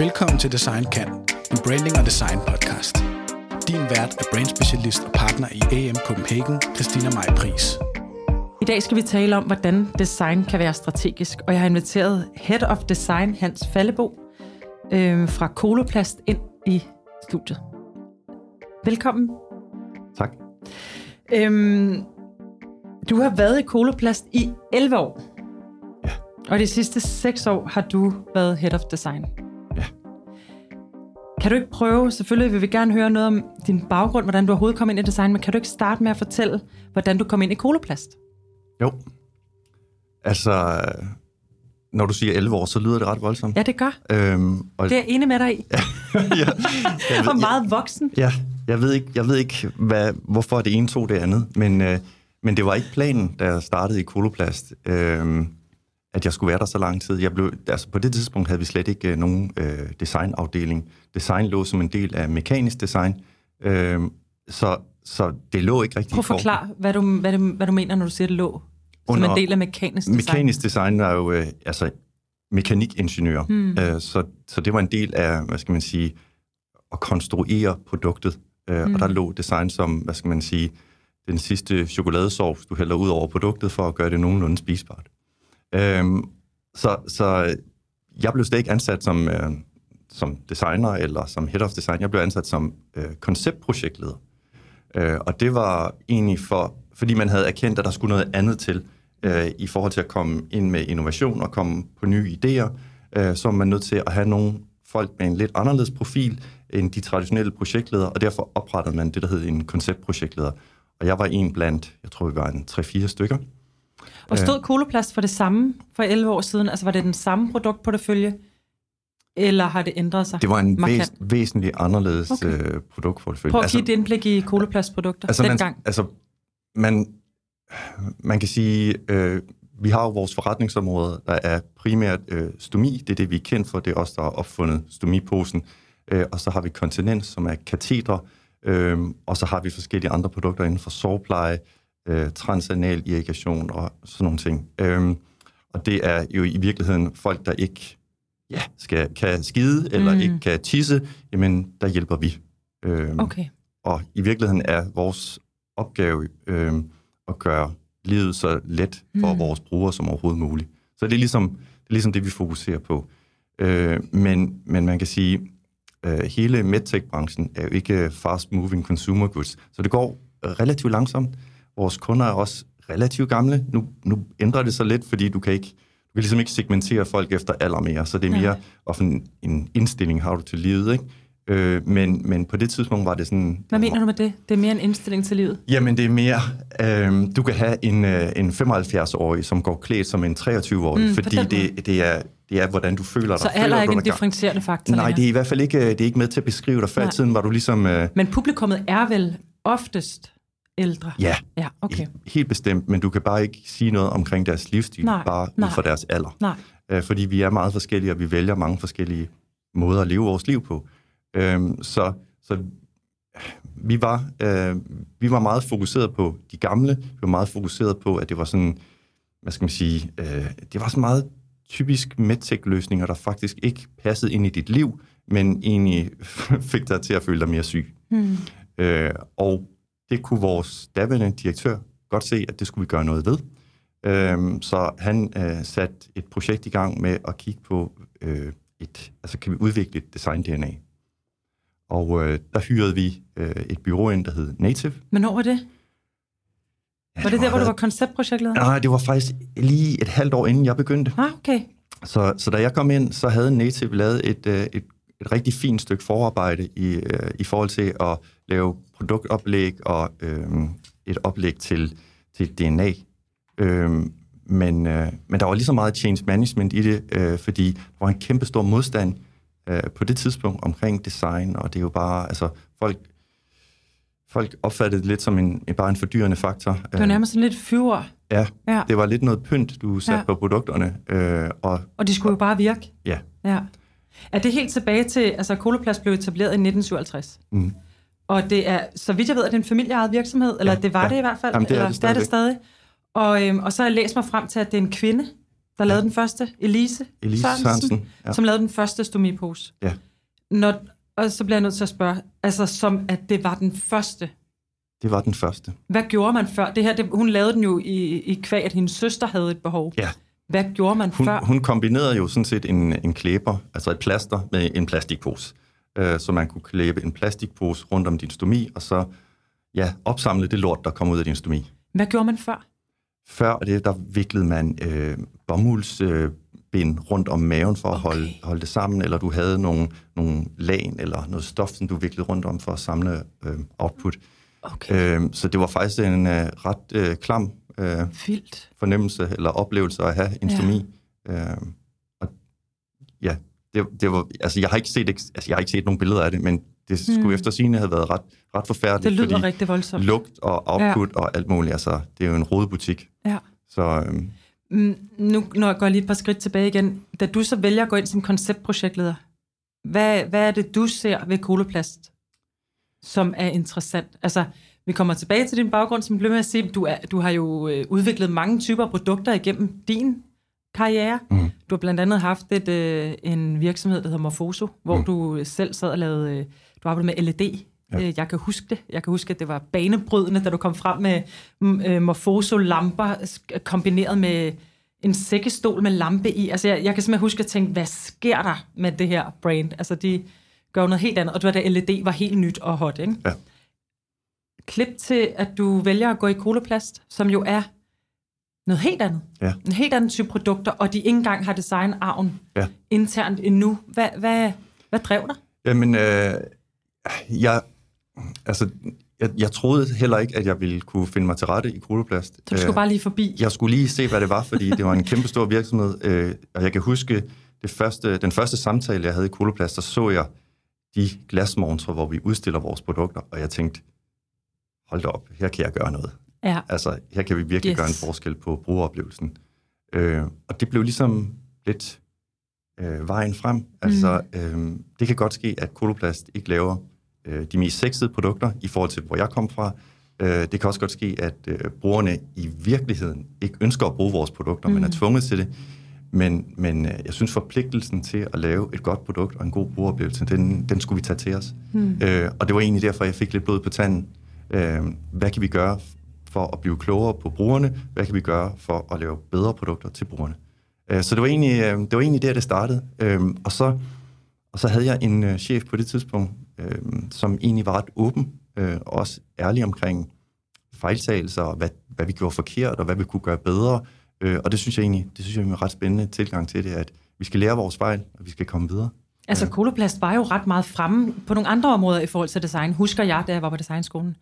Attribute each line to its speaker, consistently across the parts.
Speaker 1: Velkommen til Design Kan, en branding og design podcast. Din vært er brandspecialist og partner i AM Copenhagen, Christina Maj Pris.
Speaker 2: I dag skal vi tale om, hvordan design kan være strategisk, og jeg har inviteret Head of Design Hans Fallebo øh, fra Koloplast ind i studiet. Velkommen.
Speaker 3: Tak.
Speaker 2: Øhm, du har været i Koloplast i 11 år.
Speaker 3: Ja.
Speaker 2: Og de sidste 6 år har du været Head of Design. Kan du ikke prøve, selvfølgelig vil vi gerne høre noget om din baggrund, hvordan du overhovedet kom ind i design, men kan du ikke starte med at fortælle, hvordan du kom ind i Koloplast?
Speaker 3: Jo. Altså, når du siger 11 år, så lyder det ret voldsomt.
Speaker 2: Ja, det gør.
Speaker 3: Øhm, og,
Speaker 2: Det er jeg enig med dig i.
Speaker 3: ja, jeg,
Speaker 2: Og meget voksen.
Speaker 3: ja, jeg ved ikke, jeg ved ikke hvad, hvorfor det ene tog det andet, men, øh, men det var ikke planen, da jeg startede i Koloplast, øh, at jeg skulle være der så lang tid. Jeg blev, altså på det tidspunkt havde vi slet ikke øh, nogen øh, designafdeling. Design lå som en del af mekanisk design, øh, så, så det lå ikke rigtig
Speaker 2: Prøv at
Speaker 3: for-
Speaker 2: forklare, hvad du, hvad, du, hvad du mener, når du siger, det lå som
Speaker 3: Under-
Speaker 2: en del af mekanisk design.
Speaker 3: Mekanisk design er jo øh, altså mekanikingeniør,
Speaker 2: Hmm.
Speaker 3: øh, så, så det var en del af, hvad skal man sige, at konstruere produktet. Øh,
Speaker 2: Hmm.
Speaker 3: Og der lå design som, hvad skal man sige, den sidste chokoladesovs, du hælder ud over produktet for at gøre det nogenlunde spisbart. Øhm, så, så jeg blev slet ikke ansat som, øh, som designer eller som head of design. Jeg blev ansat som øh, konceptprojektleder. Øh, og det var egentlig for, fordi man havde erkendt, at der skulle noget andet til øh, i forhold til at komme ind med innovation og komme på nye idéer. Øh, så var man nødt til at have nogle folk med en lidt anderledes profil end de traditionelle projektledere, og derfor oprettede man det, der hed en konceptprojektleder. Og jeg var en blandt, jeg tror, vi var en 3-4 stykker.
Speaker 2: Og stod Koloplast for det samme for 11 år siden? Altså var det den samme produktportefølje? Eller har det ændret sig?
Speaker 3: Det var en væs- væsentlig anderledes
Speaker 2: Okay.
Speaker 3: øh, produktportefølje.
Speaker 2: Prøv at give et indblik i Koloplast-produkter altså,
Speaker 3: man,
Speaker 2: dengang.
Speaker 3: altså, man, man kan sige, øh, vi har jo vores forretningsområde, der er primært øh, stomi, det er det, vi er kendt for, det er os, der har opfundet stomiposen, øh, og så har vi kontinens, som er kateter, øh, og så har vi forskellige andre produkter inden for sårpleje, øh, transanal irrigation og sådan nogle ting. Øh, og det er jo i virkeligheden folk, der ikke ja, skal, kan skide eller
Speaker 2: Mm.
Speaker 3: ikke kan tisse, jamen der hjælper vi. Øh,
Speaker 2: Okay.
Speaker 3: og i virkeligheden er vores opgave øh, at gøre livet så let for
Speaker 2: mm.
Speaker 3: vores brugere som overhovedet muligt. Så det er ligesom det, er ligesom det vi fokuserer på. Øh, men, men man kan sige, øh, hele medtech-branchen er jo ikke fast-moving consumer goods, så det går relativt langsomt. Vores kunder er også relativt gamle. Nu, nu ændrer det sig lidt, fordi du kan ikke du kan ligesom ikke segmentere folk efter alder mere, så det er
Speaker 2: Nej.
Speaker 3: mere og en, en indstilling har du til livet, ikke? Øh, men, men på det tidspunkt var det sådan...
Speaker 2: Hvad mener du med det? Det er mere en indstilling til livet?
Speaker 3: Jamen, det er mere... Øh, du kan have en, øh, en 75-årig, som går klædt som en 23-årig,
Speaker 2: Mm,
Speaker 3: fordi det, det, er, det er, hvordan du føler dig.
Speaker 2: Så alder er ikke en differentierende faktor
Speaker 3: Nej, det er i hvert fald ikke, øh, det er ikke med til at beskrive dig. Før i
Speaker 2: Nej.
Speaker 3: tiden var du ligesom... Øh,
Speaker 2: Men publikummet er vel oftest ældre?
Speaker 3: ja,
Speaker 2: Ja, okay.
Speaker 3: he- helt bestemt, men du kan bare ikke sige noget omkring deres livsstil,
Speaker 2: Nej,
Speaker 3: bare
Speaker 2: nej.
Speaker 3: ud fra deres alder.
Speaker 2: Nej.
Speaker 3: Øh, fordi vi er meget forskellige, og vi vælger mange forskellige måder at leve vores liv på. Øhm, så, så vi var, øh, vi var meget fokuseret på de gamle, vi var meget fokuseret på, at det var sådan, hvad skal man sige, øh, det var sådan meget typisk medtech-løsninger, der faktisk ikke passede ind i dit liv, men egentlig fik dig til at føle dig mere syg.
Speaker 2: Hmm.
Speaker 3: Øh, og det kunne vores daværende direktør godt se, at det skulle vi gøre noget ved. Øhm, så han øh, satte et projekt i gang med at kigge på, øh, et, altså kan vi udvikle et design-DNA. Og øh, der hyrede vi øh, et bureau ind, der hed Native.
Speaker 2: Men hvor var det?
Speaker 3: Ja,
Speaker 2: Var det
Speaker 3: må
Speaker 2: der, hvor du var konceptprojektleder?
Speaker 3: Nej, det var faktisk lige et halvt år inden jeg begyndte.
Speaker 2: Ah, okay.
Speaker 3: Så, så da jeg kom ind, så havde Native lavet et, øh, et, et rigtig fint stykke forarbejde i, øh, i forhold til at lave produktoplæg og øh, et oplæg til, til DNA. Øh, men, øh, men der var lige så meget change management i det, øh, fordi der var en kæmpe stor modstand øh, på det tidspunkt omkring design, og det er jo bare, altså folk, folk opfattede det lidt som en, en bare en fordyrende faktor.
Speaker 2: Det var nærmest sådan lidt fyre.
Speaker 3: Ja,
Speaker 2: Ja.
Speaker 3: det var lidt noget pynt, du satte
Speaker 2: Ja.
Speaker 3: på produkterne, øh, og
Speaker 2: Og de skulle jo bare virke.
Speaker 3: ja,
Speaker 2: Ja. Er det helt tilbage til, altså Koloplast blev etableret i 1957?
Speaker 3: Mm.
Speaker 2: Og det er, så vidt jeg ved, er det en familieejet virksomhed, eller
Speaker 3: Ja,
Speaker 2: det var
Speaker 3: ja.
Speaker 2: det i hvert fald.
Speaker 3: Jamen, det er
Speaker 2: eller,
Speaker 3: det
Speaker 2: det, er det stadig. Og, øhm, og så har jeg læst mig frem til, at det er en kvinde, der lavede den første, Elise,
Speaker 3: Elise
Speaker 2: Sørensen,
Speaker 3: Sørensen, ja.
Speaker 2: som lavede den første stomipose.
Speaker 3: Ja.
Speaker 2: Når, og så bliver jeg nødt til at spørge, altså som at det var den første.
Speaker 3: Det var den første.
Speaker 2: Hvad gjorde man før? Det her, det, hun lavede den jo i, i kvæg, at hendes søster havde et behov.
Speaker 3: Ja.
Speaker 2: Hvad gjorde man
Speaker 3: Hun,
Speaker 2: før?
Speaker 3: hun kombinerede jo sådan set en, en klæber, altså et plaster, med en plastikpose. Øh, så man kunne klæbe en plastikpose rundt om din stomi, og så ja, opsamle det lort, der kom ud af din stomi.
Speaker 2: Hvad gjorde man før?
Speaker 3: Før det, der viklede man øh, bomuldsbind øh, bind rundt om maven for at
Speaker 2: Okay.
Speaker 3: holde, holde det sammen, eller du havde nogle, nogle lagen eller noget stof, som du viklede rundt om for at samle øh, output.
Speaker 2: Okay.
Speaker 3: Øh, så det var faktisk en øh, ret øh, klam øh,
Speaker 2: Vildt.
Speaker 3: fornemmelse eller oplevelse at have en
Speaker 2: Ja.
Speaker 3: stomi. Øh, og ja, det, det var, altså jeg har ikke set, altså jeg har ikke set nogen billeder af det, men det skulle
Speaker 2: Hmm.
Speaker 3: efter sigende have været ret, ret forfærdeligt,
Speaker 2: Det lyder
Speaker 3: fordi
Speaker 2: rigtig voldsomt.
Speaker 3: lugt og output ja. og alt muligt, altså det er jo en rodebutik.
Speaker 2: Ja.
Speaker 3: Så øhm,
Speaker 2: Mm, nu når jeg går lige et par skridt tilbage igen. Da du så vælger at gå ind som konceptprojektleder, hvad, hvad er det, du ser ved koloplast, som er interessant? Altså, vi kommer tilbage til din baggrund, som blev med at sige, du, er, du har jo øh, udviklet mange typer produkter igennem din karriere.
Speaker 3: Mm.
Speaker 2: Du har blandt andet haft et, øh, en virksomhed, der hedder Morfoso, hvor
Speaker 3: Mm.
Speaker 2: du selv sad og lavede, øh, du arbejdede med LED.
Speaker 3: Ja.
Speaker 2: Ja. Jeg kan huske det. Jeg kan huske, at det var banebrydende, da du kom frem med mm, øh, Morfoso-lamper kombineret med en sækkestol med lampe i. Altså, jeg, jeg kan simpelthen huske at tænke, hvad sker der med det her brand? Altså, de gør noget helt andet. Og det var da LED var helt nyt og hot, ikke?
Speaker 3: Ja.
Speaker 2: Klip til, at du vælger at gå i koloplast, som jo er noget helt andet.
Speaker 3: Ja.
Speaker 2: En helt anden type produkter, og de ikke engang har designarven
Speaker 3: Ja.
Speaker 2: internt endnu. Hvad, hvad, hvad drev dig?
Speaker 3: jamen, øh, jeg, altså, jeg, jeg troede heller ikke, at jeg ville kunne finde mig til rette i koloplast.
Speaker 2: Så du skulle bare lige forbi.
Speaker 3: Jeg skulle lige se, hvad det var, fordi det var en kæmpe stor virksomhed, øh, og jeg kan huske det første, den første samtale, jeg havde i Koloplast, der så jeg de glasmontrer, hvor vi udstiller vores produkter, og jeg tænkte, hold da op, her kan jeg gøre noget.
Speaker 2: Ja.
Speaker 3: Altså, her kan vi virkelig
Speaker 2: Yes.
Speaker 3: gøre en forskel på brugeroplevelsen. Øh, og det blev ligesom lidt øh, vejen frem. Altså, øh, det kan godt ske, at Koloplast ikke laver øh, de mest sexede produkter i forhold til, hvor jeg kom fra. Øh, det kan også godt ske, at øh, brugerne i virkeligheden ikke ønsker at bruge vores produkter, mm. men er tvunget til det. Men, men øh, jeg synes, forpligtelsen til at lave et godt produkt og en god brugeroplevelse, den, den skulle vi tage til os. Mm. Øh, og det var egentlig derfor, jeg fik lidt blod på tanden. Øh, hvad kan vi gøre for at blive klogere på brugerne? Hvad kan vi gøre for at lave bedre produkter til brugerne? Øh, så det var, egentlig, øh, det var egentlig der, det startede. Øh, og, så, og så havde jeg en øh, chef på det tidspunkt, øh, som egentlig var ret åben øh, og også ærlig omkring fejltagelser, og hvad, hvad vi gjorde forkert, og hvad vi kunne gøre bedre. Øh, og det synes jeg egentlig det synes jeg er en ret spændende tilgang til det, at vi skal lære vores fejl, og vi skal komme videre.
Speaker 2: Altså, koloplast var jo ret meget fremme på nogle andre områder i forhold til design. Husker jeg, da jeg var på designskolen.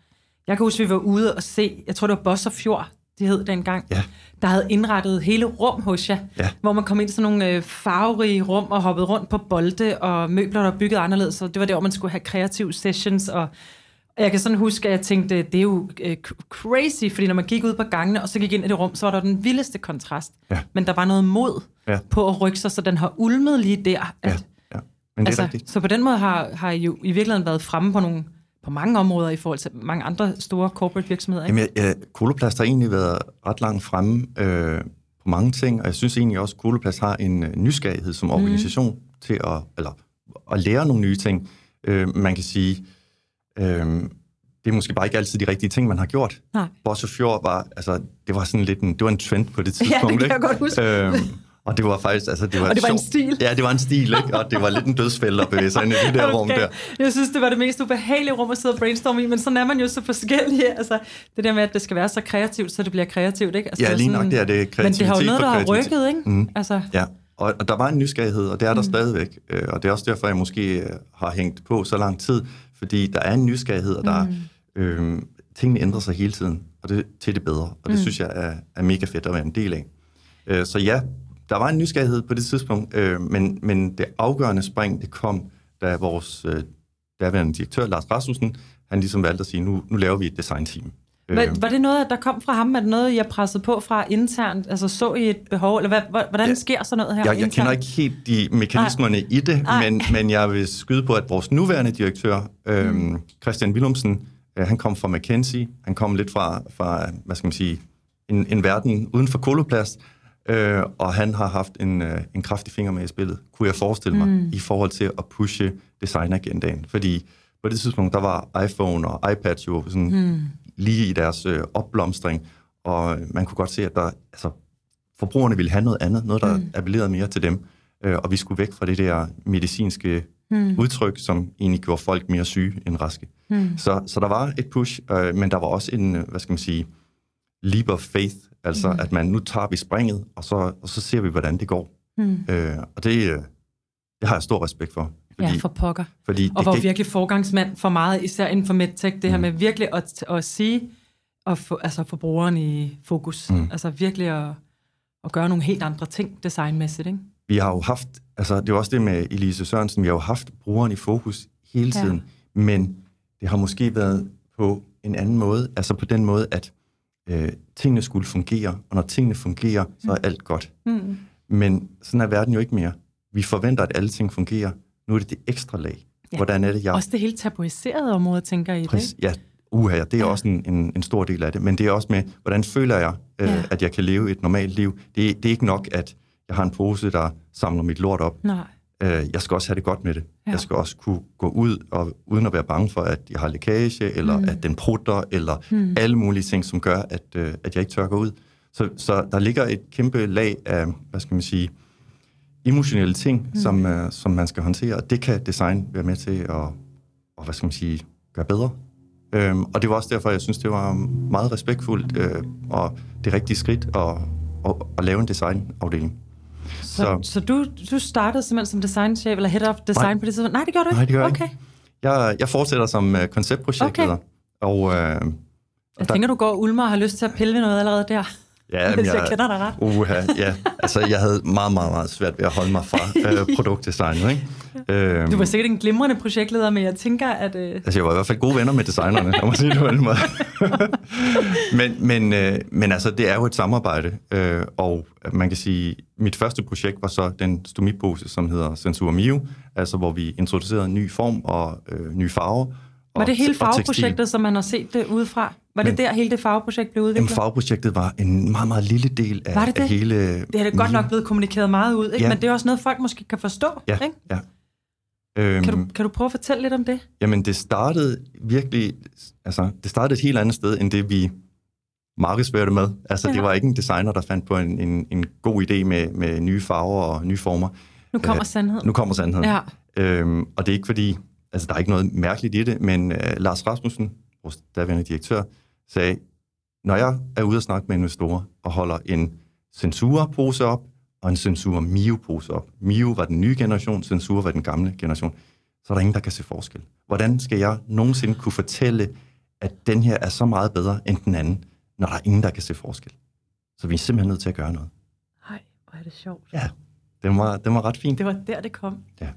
Speaker 2: Jeg kan huske, vi var ude og se, jeg tror, det var Boss og Fjord, de hed dengang,
Speaker 3: Ja.
Speaker 2: der havde indrettet hele rum hos jer,
Speaker 3: Ja.
Speaker 2: hvor man kom ind i sådan nogle øh, farverige rum og hoppede rundt på bolde og møbler, der var bygget anderledes. Så det var der, hvor man skulle have kreative sessions. Og og jeg kan sådan huske, at jeg tænkte, det er jo øh, crazy, fordi når man gik ud på gangene, og så gik ind i det rum, så var der den vildeste kontrast.
Speaker 3: Ja.
Speaker 2: Men der var noget mod
Speaker 3: Ja.
Speaker 2: på at rykke sig, så den har ulmet lige der, at
Speaker 3: Ja, ja. Men det er
Speaker 2: altså,
Speaker 3: rigtigt.
Speaker 2: Så på den måde har, har I jo i virkeligheden været fremme på, nogle, på mange områder i forhold til mange andre store corporate virksomheder. Ikke?
Speaker 3: Jamen, ja, Koloplast har egentlig været ret langt fremme øh, på mange ting, og jeg synes egentlig også, at Koloplast har en øh, nysgerrighed som organisation mm. til at, eller, at lære nogle nye ting. Øh, man kan sige, øh, det er måske bare ikke altid de rigtige ting, man har gjort.
Speaker 2: Nej.
Speaker 3: Boss of Fjord var, altså, det var sådan lidt en, det var en trend på det
Speaker 2: Ja, det
Speaker 3: tidspunkt.
Speaker 2: kan jeg
Speaker 3: ikke?
Speaker 2: godt huske.
Speaker 3: Øhm, og det var faktisk, altså det var
Speaker 2: Og det var en
Speaker 3: sjovt.
Speaker 2: stil.
Speaker 3: Ja, det var en stil, ikke? Og det var lidt en dødsfælde at bevæge sig ind i det der rum
Speaker 2: Okay.
Speaker 3: der.
Speaker 2: Jeg synes, det var det mest ubehagelige rum at sidde og brainstorme i, men sådan er man jo så forskellige. Altså, det der med, at det skal være så kreativt, så det bliver kreativt, ikke? Altså,
Speaker 3: Ja, lige
Speaker 2: sådan-
Speaker 3: nok det er det
Speaker 2: Men det
Speaker 3: kreativitet
Speaker 2: har jo noget, der har
Speaker 3: kreativitet.
Speaker 2: rykket, ikke?
Speaker 3: Mhm.
Speaker 2: Altså,
Speaker 3: Ja, og, og der var en nysgerrighed, og det er der mm. stadigvæk. Øh, og det er også derfor, jeg måske øh, har hængt på så lang tid, fordi der er en nysgerrighed, og der mm. øh, tingene ændrer sig hele tiden, og det til det bedre. Og det mm. synes jeg er, er mega fedt at være en del af. Øh, så ja, der var en nysgerrighed på det tidspunkt, øh, men, men det afgørende spring, det kom, da vores øh, daværende direktør, Lars Rasmussen, han ligesom valgte at sige, nu, nu laver vi et designteam. Øh,
Speaker 2: var, var det noget, der kom fra ham? Er det noget, jeg pressede på fra internt? Altså, så I et behov? Eller hvad, hvordan
Speaker 3: Ja.
Speaker 2: sker sådan noget her
Speaker 3: Jeg, jeg
Speaker 2: internt?
Speaker 3: kender ikke helt de mekanismerne i det, men, men jeg vil skyde på, at vores nuværende direktør, øhm, Christian Willumsen, øh, han kom fra McKinsey. Han kom lidt fra, fra hvad skal man sige, en, en verden uden for koloplast. Øh, og han har haft en, øh, en kraftig finger med i spillet, kunne jeg forestille mig, mm. i forhold til at pushe designagendaen. Fordi på det tidspunkt, der var iPhone og iPad jo sådan mm. lige i deres øh, opblomstring, og man kunne godt se, at der, altså, forbrugerne ville have noget andet, noget, der mm. appellerede mere til dem, øh, og vi skulle væk fra det der medicinske mm. udtryk, som egentlig gjorde folk mere syge end raske. Mm. Så, så der var et push, øh, men der var også en, øh, hvad skal man sige, leap of faith, altså mm. at man nu tager vi springet, og så, og så ser vi, hvordan det går. Mm. Øh, og det, øh, det har jeg stor respekt for.
Speaker 2: Fordi, ja, for pokker. Fordi og var det, virkelig forgangsmand for meget, især inden for MedTech, det mm. her med virkelig at, at sige, og få, altså få brugeren i fokus. Mm. Altså virkelig at, at gøre nogle helt andre ting designmæssigt, ikke?
Speaker 3: Vi har jo haft, altså det er også det med Elise Sørensen, vi har jo haft brugeren i fokus hele tiden, ja. men det har måske været på en anden måde, altså på den måde, at øh, tingene skulle fungere, og når tingene fungerer, så er mm. alt godt. Mm. Men sådan er verden jo ikke mere. Vi forventer, at alle ting fungerer. Nu er det det ekstra lag. Ja. Hvordan er det, jeg...
Speaker 2: Også det helt tabuiserede område, tænker I
Speaker 3: Præcis, det? Ja, uha, det er ja. også en, en, en stor del af det. Men det er også med, hvordan føler jeg, øh, ja. at jeg kan leve et normalt liv. Det, det er ikke nok, at jeg har en pose, der samler mit lort op.
Speaker 2: Nej.
Speaker 3: Øh, jeg skal også have det godt med det. Ja. Jeg skal også kunne gå ud, og uden at være bange for, at jeg har lækage, eller mm. at den prutter, eller mm. alle mulige ting, som gør, at, øh, at jeg ikke tør gå ud. Så, så der ligger et kæmpe lag af, hvad skal man sige, emotionelle ting, mm. som, uh, som man skal håndtere, og det kan design være med til at, og, hvad skal man sige, gøre bedre. Øhm, og det var også derfor, jeg synes, det var meget respektfuldt øh, og det rigtige skridt at, at, at lave en designafdeling.
Speaker 2: Så, så, så du, du startede simpelthen som designchef, eller head of design nej, på det tidspunkt? Nej, det gjorde du ikke?
Speaker 3: Nej, det gør
Speaker 2: okay.
Speaker 3: ikke. Jeg, jeg fortsætter som uh, konceptprojektleder. Okay. Og, øh,
Speaker 2: jeg tænker, du går Ulmer og har lyst til at pille noget allerede der.
Speaker 3: Ja,
Speaker 2: hvis jeg, jeg kender dig ret.
Speaker 3: Uha, ja. Altså, jeg havde meget, meget, meget svært ved at holde mig fra øh, produktdesignet. Ikke?
Speaker 2: Øhm, du var sikkert en glimrende projektleder, men jeg tænker, at... Øh...
Speaker 3: Altså, jeg var i hvert fald gode venner med designerne, jeg må sige det på en måde. men, men, øh, men altså, det er jo et samarbejde, øh, og man kan sige, mit første projekt var så den stomipose, som hedder Sensur Mio, altså hvor vi introducerede en ny form og øh, nye farver.
Speaker 2: Var det hele farveprojektet, som man har set det udefra? Var det Men, der, hele det farveprojekt blev udviklet?
Speaker 3: Jamen, farveprojektet var en meget, meget lille del af, var det det? af hele...
Speaker 2: Det er det godt nok blevet kommunikeret meget ud, ikke? Ja. men det er også noget, folk måske kan forstå.
Speaker 3: Ja,
Speaker 2: ikke?
Speaker 3: ja.
Speaker 2: Øhm, kan, du, kan du prøve at fortælle lidt om det?
Speaker 3: Jamen, det startede virkelig... Altså, det startede et helt andet sted, end det vi markedsførte med. Altså, ja. det var ikke en designer, der fandt på en, en, en god idé med, med nye farver og nye former.
Speaker 2: Nu kommer uh, sandheden.
Speaker 3: Nu kommer sandheden.
Speaker 2: Ja.
Speaker 3: Øhm, og det er ikke fordi... Altså, der er ikke noget mærkeligt i det, men uh, Lars Rasmussen, vores daværende direktør, sagde, når jeg er ude og snakke med investorer og holder en censurpose op og en censur Mio-pose op. Mio var den nye generation, censur var den gamle generation. Så er der ingen, der kan se forskel. Hvordan skal jeg nogensinde kunne fortælle, at den her er så meget bedre end den anden, når der er ingen, der kan se forskel? Så vi er simpelthen nødt til at gøre noget.
Speaker 2: Nej, hvor er det sjovt.
Speaker 3: Ja, det var, det var ret fint.
Speaker 2: Det var der, det kom.
Speaker 3: Ja.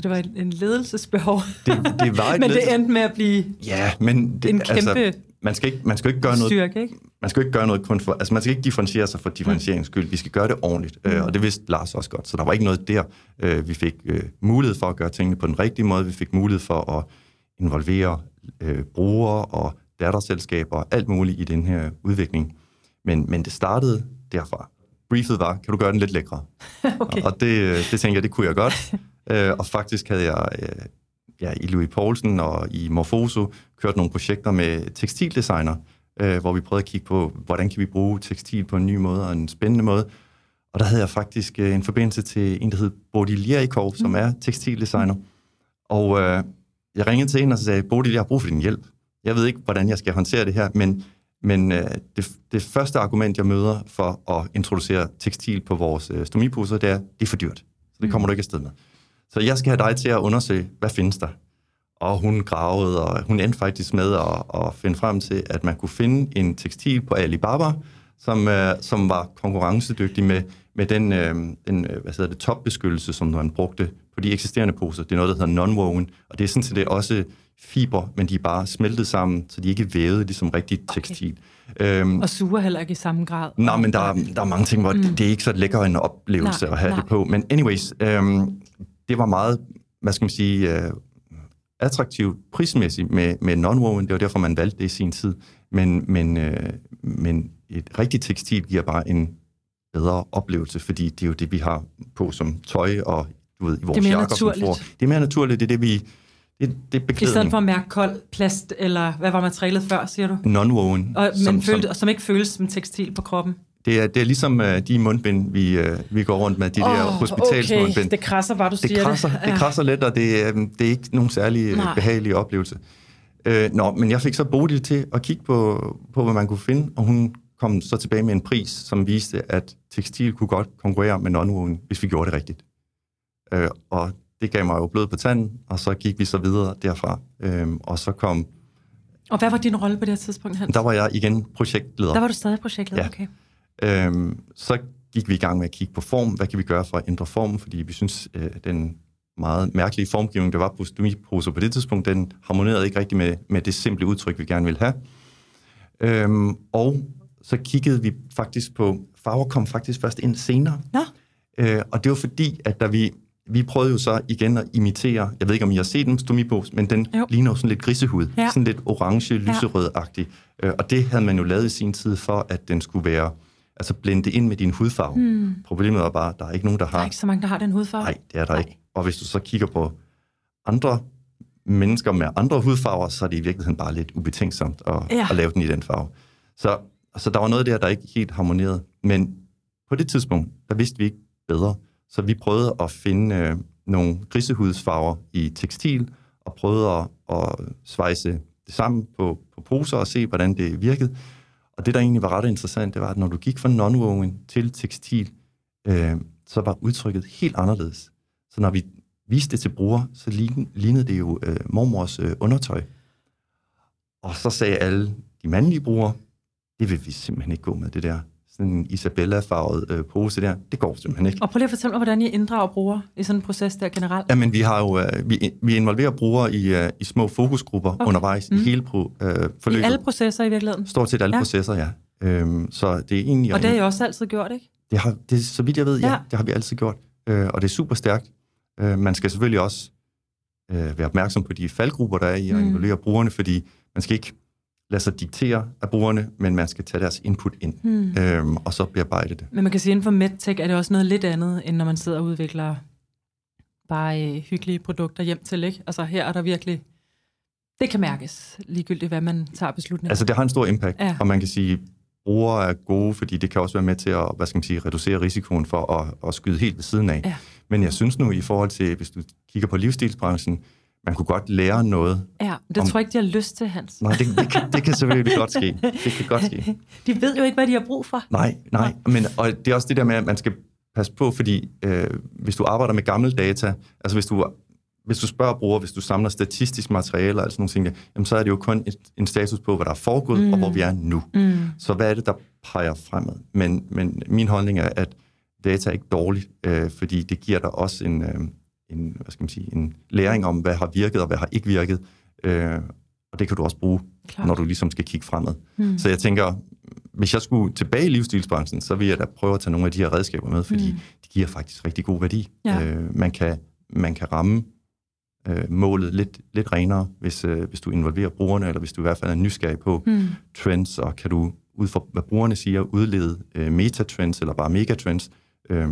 Speaker 2: Så det var en, ledelsesbehov.
Speaker 3: Det, det var et
Speaker 2: men det endte med at blive
Speaker 3: ja, men det,
Speaker 2: en kæmpe
Speaker 3: altså, man skal ikke, man skal ikke gøre noget,
Speaker 2: styrke, ikke?
Speaker 3: Man skal ikke gøre noget kun for, altså man skal ikke differentiere sig for differentieringens skyld. Vi skal gøre det ordentligt, mm. øh, og det vidste Lars også godt. Så der var ikke noget der. Øh, vi fik øh, mulighed for at gøre tingene på den rigtige måde. Vi fik mulighed for at involvere øh, brugere og datterselskaber og alt muligt i den her udvikling. Men, men det startede derfra. Briefet var, kan du gøre den lidt lækre?
Speaker 2: okay.
Speaker 3: Og det, øh, det tænkte jeg, det kunne jeg godt. øh, og faktisk havde jeg øh, ja, i Louis Poulsen og i Morfoso kørt nogle projekter med tekstildesigner, øh, hvor vi prøvede at kigge på, hvordan kan vi bruge tekstil på en ny måde og en spændende måde. Og der havde jeg faktisk øh, en forbindelse til en, der hed Bodil Jerikov, som mm. er tekstildesigner. Og øh, jeg ringede til hende og sagde, Bodil, jeg har brug for din hjælp. Jeg ved ikke, hvordan jeg skal håndtere det her, men, men øh, det, det første argument, jeg møder for at introducere tekstil på vores øh, stomiposer, det er, det er for dyrt. Så det kommer mm. du ikke afsted med. Så jeg skal have dig til at undersøge, hvad findes der? Og hun gravede, og hun endte faktisk med at, at finde frem til, at man kunne finde en tekstil på Alibaba, som, uh, som var konkurrencedygtig med, med den, uh, den uh, hvad hedder det, topbeskyttelse, som man brugte på de eksisterende poser. Det er noget, der hedder non-woven, og det er sådan set det er også fiber, men de er bare smeltet sammen, så de ikke er vævet ligesom rigtig tekstil.
Speaker 2: Okay. Um, og suger heller ikke i samme grad.
Speaker 3: Nej, men der, der er mange ting, hvor mm. det, det er ikke så lækker en oplevelse nej, at have nej. det på. Men anyways, um, det var meget, hvad skal man sige, uh, attraktivt prismæssigt med, med non-woven. Det var derfor, man valgte det i sin tid. Men, men, uh, men et rigtigt tekstil giver bare en bedre oplevelse, fordi det er jo det, vi har på som tøj og du ved, i vores
Speaker 2: Det er mere
Speaker 3: jakker, som
Speaker 2: naturligt.
Speaker 3: får. Det er mere naturligt, det er det, vi... Det, det er
Speaker 2: I stedet for at mærke kold plast, eller hvad var materialet før, siger du?
Speaker 3: Non-woven.
Speaker 2: Og,
Speaker 3: som,
Speaker 2: men følte,
Speaker 3: som,
Speaker 2: som ikke føles som tekstil på kroppen.
Speaker 3: Det, er, det er ligesom uh, de mundbind, vi, uh, vi går rundt med, de der hospitalsmundbind.
Speaker 2: okay. det krasser bare, du
Speaker 3: det
Speaker 2: siger
Speaker 3: krasser,
Speaker 2: det.
Speaker 3: det krasser lidt, og det, er, det er ikke nogen særlig
Speaker 2: Nej.
Speaker 3: Nej. behagelig oplevelse. Øh, nå, men jeg fik så Bodil til at kigge på, på, hvad man kunne finde, og hun kom så tilbage med en pris, som viste, at tekstil kunne godt konkurrere med non hvis vi gjorde det rigtigt. Øh, og det gav mig jo blod på tanden, og så gik vi så videre derfra. Øh, og så kom,
Speaker 2: Og hvad var din rolle på det her tidspunkt, Hans?
Speaker 3: der var jeg igen projektleder.
Speaker 2: Der var du stadig projektleder,
Speaker 3: Ja.
Speaker 2: okay.
Speaker 3: Øhm, så gik vi i gang med at kigge på form. Hvad kan vi gøre for at ændre formen? Fordi vi synes, øh, den meget mærkelige formgivning, der var på stomiposer på det tidspunkt, den harmonerede ikke rigtig med, med det simple udtryk, vi gerne ville have. Øhm, og så kiggede vi faktisk på, farver kom faktisk først ind senere.
Speaker 2: Nå,
Speaker 3: Øh, og det var fordi, at da vi, vi prøvede jo så igen at imitere, jeg ved ikke, om I har set en stomipose, men den
Speaker 2: Jo.
Speaker 3: ligner jo sådan lidt grisehud.
Speaker 2: Ja.
Speaker 3: Sådan lidt orange, lyserød-agtig. Øh, og det havde man jo lavet i sin tid for, at den skulle være, altså blende ind med din hudfarve. Hmm. Problemet er bare, at der er ikke nogen, der
Speaker 2: der
Speaker 3: har...
Speaker 2: er ikke så mange, der har den hudfarve.
Speaker 3: Nej, det er der
Speaker 2: Nej.
Speaker 3: ikke. Og hvis du så kigger på andre mennesker med andre hudfarver, så er det i virkeligheden bare lidt ubetænksomt at,
Speaker 2: ja.
Speaker 3: at lave den i den farve. Så, så der var noget der, der ikke helt harmonerede. Men på det tidspunkt, der vidste vi ikke bedre. Så vi prøvede at finde øh, nogle grisehudsfarver i tekstil, og prøvede at, at svejse det sammen på, på poser og se, hvordan det virkede. Og det, der egentlig var ret interessant, det var, at når du gik fra non til tekstil, øh, så var udtrykket helt anderledes. Så når vi viste det til bruger, så lignede, lignede det jo øh, mormors øh, undertøj. Og så sagde alle de mandlige brugere, det vil vi simpelthen ikke gå med, det der. Sådan Isabella-farvet øh, pose der, det går simpelthen ikke.
Speaker 2: Og prøv lige at fortælle mig, hvordan I inddrager brugere i sådan en proces der generelt.
Speaker 3: Jamen, vi har jo, øh, vi, vi involverer brugere i, øh, i små fokusgrupper
Speaker 2: Okay.
Speaker 3: undervejs
Speaker 2: Mm.
Speaker 3: mm. i hele pro, øh,
Speaker 2: I
Speaker 3: forløbet.
Speaker 2: alle processer i virkeligheden.
Speaker 3: Stort set alle
Speaker 2: Ja.
Speaker 3: processer, ja. Øhm, så det er egentlig...
Speaker 2: Og det har I også altid gjort, ikke?
Speaker 3: Det har, det, så vidt jeg ved, ja,
Speaker 2: Ja.
Speaker 3: det har vi altid gjort. Øh, og det er super stærkt. Øh, man skal selvfølgelig også øh, være opmærksom på de faldgrupper, der er i at
Speaker 2: Mm.
Speaker 3: involvere brugerne, fordi man skal ikke lade sig diktere af brugerne, men man skal tage deres input ind,
Speaker 2: Hmm.
Speaker 3: øhm, og så bearbejde det.
Speaker 2: Men man kan sige, at inden for MedTech er det også noget lidt andet, end når man sidder og udvikler bare øh, hyggelige produkter hjem til, ikke? Altså her er der virkelig... Det kan mærkes, ligegyldigt hvad man tager beslutninger.
Speaker 3: Altså, det har en stor impact,
Speaker 2: Ja.
Speaker 3: ja. og man kan sige, brugere er gode, fordi det kan også være med til at, hvad skal man sige, reducere risikoen for at, at skyde helt ved siden af.
Speaker 2: Ja.
Speaker 3: Men jeg synes nu, i forhold til, hvis du kigger på livsstilsbranchen, man kunne godt lære noget.
Speaker 2: ja, det
Speaker 3: om-
Speaker 2: tror jeg ikke, de har lyst til, Hans.
Speaker 3: Nej, det, det, kan, det kan selvfølgelig godt ske. Det kan godt ske.
Speaker 2: De ved jo ikke, hvad de har brug for.
Speaker 3: Nej, nej. Men, og det er også det der med, at man skal passe på, fordi øh, hvis du arbejder med gamle data, altså hvis du, hvis du spørger bruger, hvis du samler statistisk materiale og sådan nogle ting, jamen, så er det jo kun et, en status på, hvad der er foregået, mm. og hvor vi er nu.
Speaker 2: Mm.
Speaker 3: Så hvad er det, der peger fremad? Men, men min holdning er, at data er ikke dårligt, øh, fordi det giver dig også en, øh, en, hvad skal man sige, en læring om, hvad har virket og hvad har ikke virket. Øh, og det kan du også bruge,
Speaker 2: Klart.
Speaker 3: når du ligesom skal kigge fremad.
Speaker 2: Mm.
Speaker 3: Så jeg tænker, hvis jeg skulle tilbage i livsstilsbranchen, så vil jeg da prøve at tage nogle af de her redskaber med, fordi
Speaker 2: mm.
Speaker 3: de giver faktisk rigtig god værdi.
Speaker 2: Ja.
Speaker 3: Øh, man, kan, man kan ramme øh, målet lidt, lidt renere, hvis, øh, hvis du involverer brugerne, eller hvis du i hvert fald er nysgerrig på
Speaker 2: Mm.
Speaker 3: trends, og kan du ud fra, hvad brugerne siger, udlede øh, metatrends, eller bare megatrends. Øh,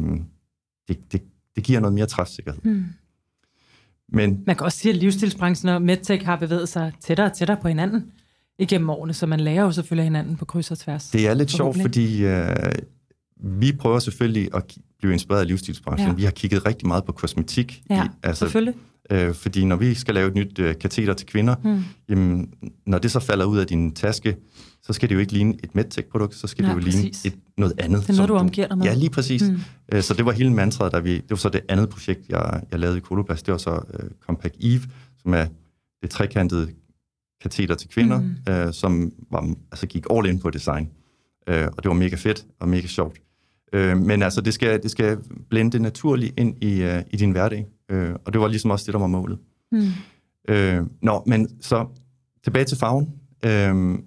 Speaker 3: det, det, det giver noget mere træfsikkerhed.
Speaker 2: Mm.
Speaker 3: Men
Speaker 2: Man kan også sige, at livsstilsbranchen og MedTech har bevæget sig tættere og tættere på hinanden igennem årene, så man lærer jo selvfølgelig hinanden på kryds og tværs.
Speaker 3: Det er lidt sjovt, fordi øh, vi prøver selvfølgelig at blive inspireret af livsstilsbranchen.
Speaker 2: Ja.
Speaker 3: Vi har kigget rigtig meget på kosmetik.
Speaker 2: Ja,
Speaker 3: i, altså,
Speaker 2: selvfølgelig.
Speaker 3: Øh, fordi når vi skal lave et nyt øh, kateter til kvinder,
Speaker 2: Mm.
Speaker 3: jamen, når det så falder ud af din taske, så skal det jo ikke ligne et medtech-produkt, så skal
Speaker 2: Nej,
Speaker 3: det jo ligne
Speaker 2: præcis.
Speaker 3: et, noget andet.
Speaker 2: Det er noget, du omgiver dig med.
Speaker 3: Ja, lige præcis.
Speaker 2: Mm.
Speaker 3: Øh, så det var hele mantraet, der vi, det var så det andet projekt, jeg, jeg lavede i Koloplast. Det var så øh, Compact Eve, som er det trekantede kateter til kvinder,
Speaker 2: mm.
Speaker 3: øh, som var, altså gik all in på design. Øh, og det var mega fedt og mega sjovt. Øh, men altså, det skal, det skal blende naturligt ind i, øh, i din hverdag. Øh, og det var ligesom også det, der var målet.
Speaker 2: Mm.
Speaker 3: Øh, nå, men så tilbage til farven. Øh,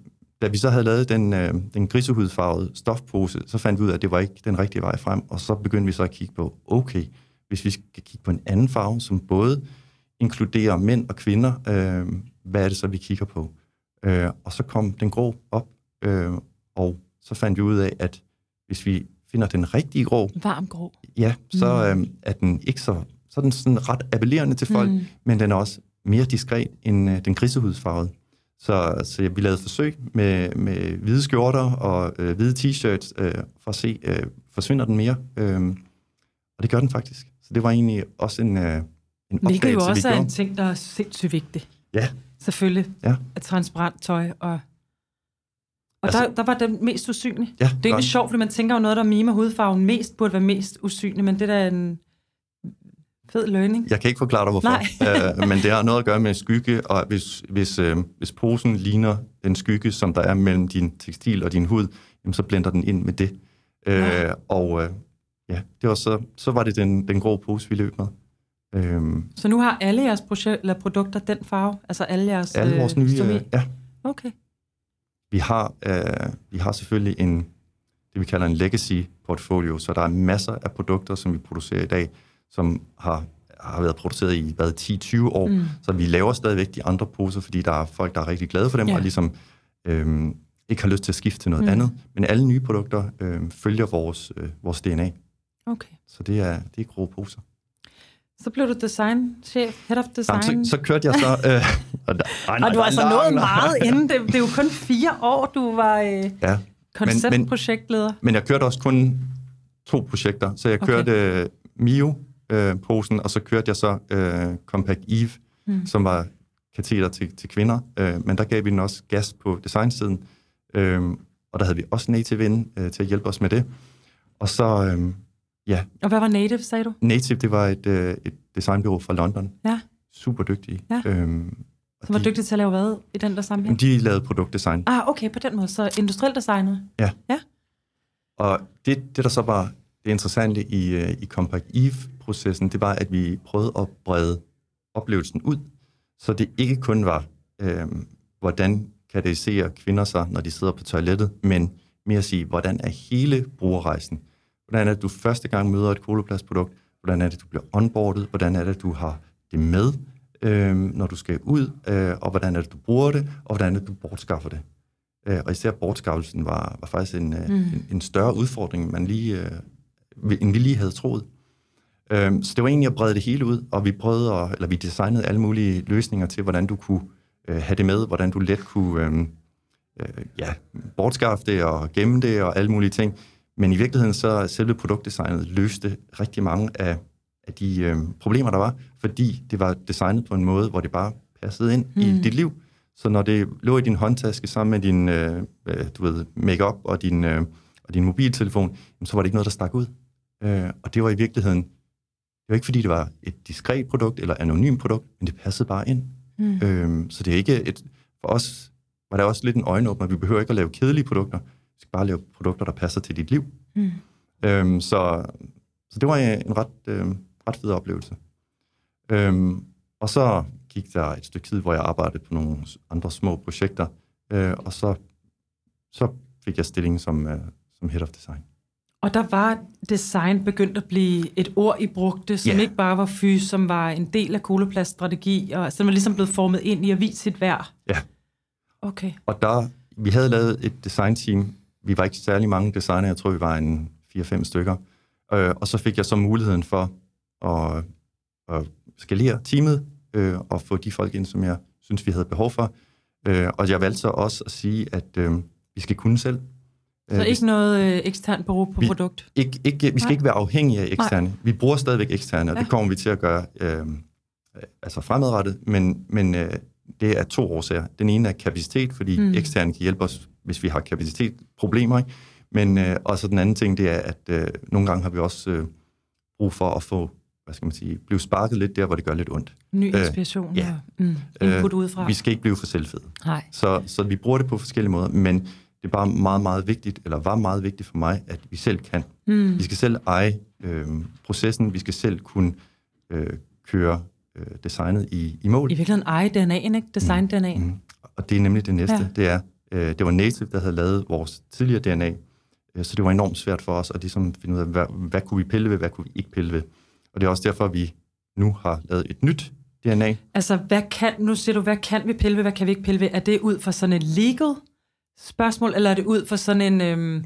Speaker 3: da vi så havde lavet den, øh, den grisehudfarvede stofpose, så fandt vi ud af, at det var ikke den rigtige vej frem, og så begyndte vi så at kigge på, okay, hvis vi skal kigge på en anden farve, som både inkluderer mænd og kvinder, øh, hvad er det så, vi kigger på? Øh, og så kom den grå op, øh, og så fandt vi ud af, at hvis vi finder den rigtige grå,
Speaker 2: Varm grå.
Speaker 3: ja, så mm. øh, er den ikke så, så er den sådan ret appellerende til folk, mm. men den er også mere diskret end øh, den grisehudsfarvede. Så, så vi lavede forsøg med, med hvide skjorter og øh, hvide t-shirts øh, for at se, øh, forsvinder den mere? Øh, og det gør den faktisk. Så det var egentlig også en, øh, en
Speaker 2: Hvilket
Speaker 3: opdagelse,
Speaker 2: jo også er en ting, der er sindssygt vigtig.
Speaker 3: Ja,
Speaker 2: Selvfølgelig.
Speaker 3: Ja.
Speaker 2: At transparent tøj og... Og
Speaker 3: Altså-
Speaker 2: der, der var den mest usynlig.
Speaker 3: ja
Speaker 2: Det er
Speaker 3: godt.
Speaker 2: sjovt, fordi man tænker jo noget, der mimer hudfarven mest, burde være mest usynlig, men det der er en fed learning.
Speaker 3: Jeg kan ikke forklare dig, hvorfor. øh, men det har noget at gøre med skygge, og hvis, hvis, øh, hvis posen ligner den skygge, som der er mellem din tekstil og din hud, jamen, så blender den ind med det. Øh,
Speaker 2: Ja.
Speaker 3: og øh, ja, det var så, så var det den, den grå pose, vi løb med. Øh,
Speaker 2: Så nu har alle jeres projek- eller produkter den farve? Altså alle jeres...
Speaker 3: alle vores nye... Øh, ja,
Speaker 2: Okay.
Speaker 3: vi har, øh, vi har selvfølgelig en, det vi kalder en legacy portfolio, så der er masser af produkter, som vi producerer i dag, som har, har været produceret i hvad, 10-20 år, mm. så vi laver stadigvæk de andre poser, fordi der er folk, der er rigtig glade for dem,
Speaker 2: Ja.
Speaker 3: og ligesom øhm, ikke har lyst til at skifte til noget mm. andet. Men alle nye produkter øhm, følger vores, øh, vores DNA,
Speaker 2: okay.
Speaker 3: så det er, det er grå poser.
Speaker 2: Så blev du designchef, head of design.
Speaker 3: Jamen, så, så kørte jeg så... Øh, og, der, ej, nej,
Speaker 2: og du har så
Speaker 3: lang-
Speaker 2: nået meget inden. Det, det er jo kun fire år, du var øh,
Speaker 3: Ja,
Speaker 2: konceptprojektleder.
Speaker 3: Men jeg kørte også kun to projekter. Så jeg
Speaker 2: Okay.
Speaker 3: kørte okay. Mio-posen, og så kørte jeg så øh, Compact Eve, mm. som var kateter til, til kvinder. Øh, men der gav vi den også gas på designsiden. Øh, og der havde vi også Native inde øh, til at hjælpe os med det. Og så, øh, ja,
Speaker 2: Og hvad var native, sagde du?
Speaker 3: Native, det var et, øh, et designbureau fra London.
Speaker 2: Ja,
Speaker 3: Super dygtige.
Speaker 2: Ja.
Speaker 3: Øhm,
Speaker 2: som var
Speaker 3: de,
Speaker 2: dygtig til at lave hvad i den der sammenhæng?
Speaker 3: De lavede produktdesign.
Speaker 2: Ah, okay, på den måde. Så industriel designer.
Speaker 3: Og det, det der så var det interessante i, øh, i Compact Eve-processen, det var, at vi prøvede at brede oplevelsen ud, så det ikke kun var, øh, hvordan kan det se kvinder sig, når de sidder på toilettet, men mere at sige, hvordan er hele brugerrejsen? Hvordan er det, du første gang møder et koloplastprodukt? Hvordan er det, du bliver onboardet? Hvordan er det, du har det med, øh, når du skal ud? Øh, og hvordan er det, du bruger det? Og hvordan er det, du bortskaffer det? Øh, og især bortskaffelsen var, var faktisk en, mm. en, en større udfordring, man lige, øh, end vi lige havde troet. Øh, så det var egentlig at brede det hele ud, og vi prøvede, at, eller vi designede alle mulige løsninger til, hvordan du kunne øh, have det med, hvordan du let kunne øh, øh, ja, bortskaffe det og gemme det og alle mulige ting. Men i virkeligheden så selve produktdesignet løste rigtig mange af, af de øh, problemer, der var, fordi det var designet på en måde, hvor det bare passede ind mm. i dit liv. Så når det lå i din håndtaske sammen med din øh, øh, du ved, makeup og din, øh, og din mobiltelefon, så var det ikke noget, der stak ud. Øh, og det var i virkeligheden, det var ikke fordi, det var et diskret produkt eller anonymt produkt, men det passede bare ind. Mm. Øh, så det er ikke et, for os var det også lidt en øjenåbner. Vi behøver ikke at lave kedelige produkter. Vi skal bare lave produkter, der passer til dit liv. Mm. Øhm, så, så det var en ret, øh, ret fed oplevelse. Øhm, og så gik der et stykke tid, hvor jeg arbejdede på nogle andre små projekter, øh, og så, så fik jeg stilling som, øh, som Head of Design.
Speaker 2: Og der var design begyndt at blive et ord, I brugte, som
Speaker 3: Ja.
Speaker 2: ikke bare var fys, som var en del af koloplaststrategi, og som var ligesom blevet formet ind i at vise sit værd.
Speaker 3: Ja,
Speaker 2: Okay.
Speaker 3: og der, vi havde lavet et designteam. Vi var ikke særlig mange designer, jeg tror, vi var en 4-5 stykker. Øh, og så fik jeg så muligheden for at, at skalere teamet øh, og få de folk ind, som jeg synes, vi havde behov for. Øh, og jeg valgte så også at sige, at øh, vi skal kunne selv.
Speaker 2: Så
Speaker 3: Øh,
Speaker 2: ikke noget øh, eksternt bureau på
Speaker 3: vi-
Speaker 2: produkt?
Speaker 3: ikke, ikke, vi skal
Speaker 2: Nej.
Speaker 3: ikke være afhængige af eksterne. Nej. Vi bruger stadigvæk eksterne, og
Speaker 2: Ja.
Speaker 3: det kommer vi til at gøre øh, øh, altså fremadrettet, men, men øh, det er to årsager. Den ene er kapacitet, fordi mm. eksterne kan hjælpe os, hvis vi har kapacitetsproblemer. Ikke? Men øh, også den anden ting, det er, at øh, nogle gange har vi også øh, brug for at få, hvad skal man sige, blive sparket lidt der, hvor det gør lidt ondt.
Speaker 2: Ny
Speaker 3: Øh,
Speaker 2: inspiration
Speaker 3: ja.
Speaker 2: og mm, input udefra?
Speaker 3: Vi skal ikke blive for selvfede.
Speaker 2: Nej.
Speaker 3: Så, så vi bruger det på forskellige måder, men det er bare meget, meget vigtigt, eller var meget vigtigt for mig, at vi selv kan. Mm. Vi skal selv eje øh, processen, vi skal selv kunne øh, køre øh, designet i, i mål.
Speaker 2: I virkeligheden eje DNA'en, ikke? Design-DNA'en. Mm.
Speaker 3: Og det er nemlig det næste,
Speaker 2: ja.
Speaker 3: det er, øh, det var Native, der havde lavet vores tidligere DNA, øh, så det var enormt svært for os at ligesom finde ud af, hvad, hvad kunne vi pille ved, hvad kunne vi ikke pille ved. Og det er også derfor, vi nu har lavet et nyt DNA.
Speaker 2: Altså, hvad kan, nu siger du, hvad kan vi pille ved, hvad kan vi ikke pille ved? Er det ud fra sådan et legal spørgsmål, eller er det ud fra sådan en øhm,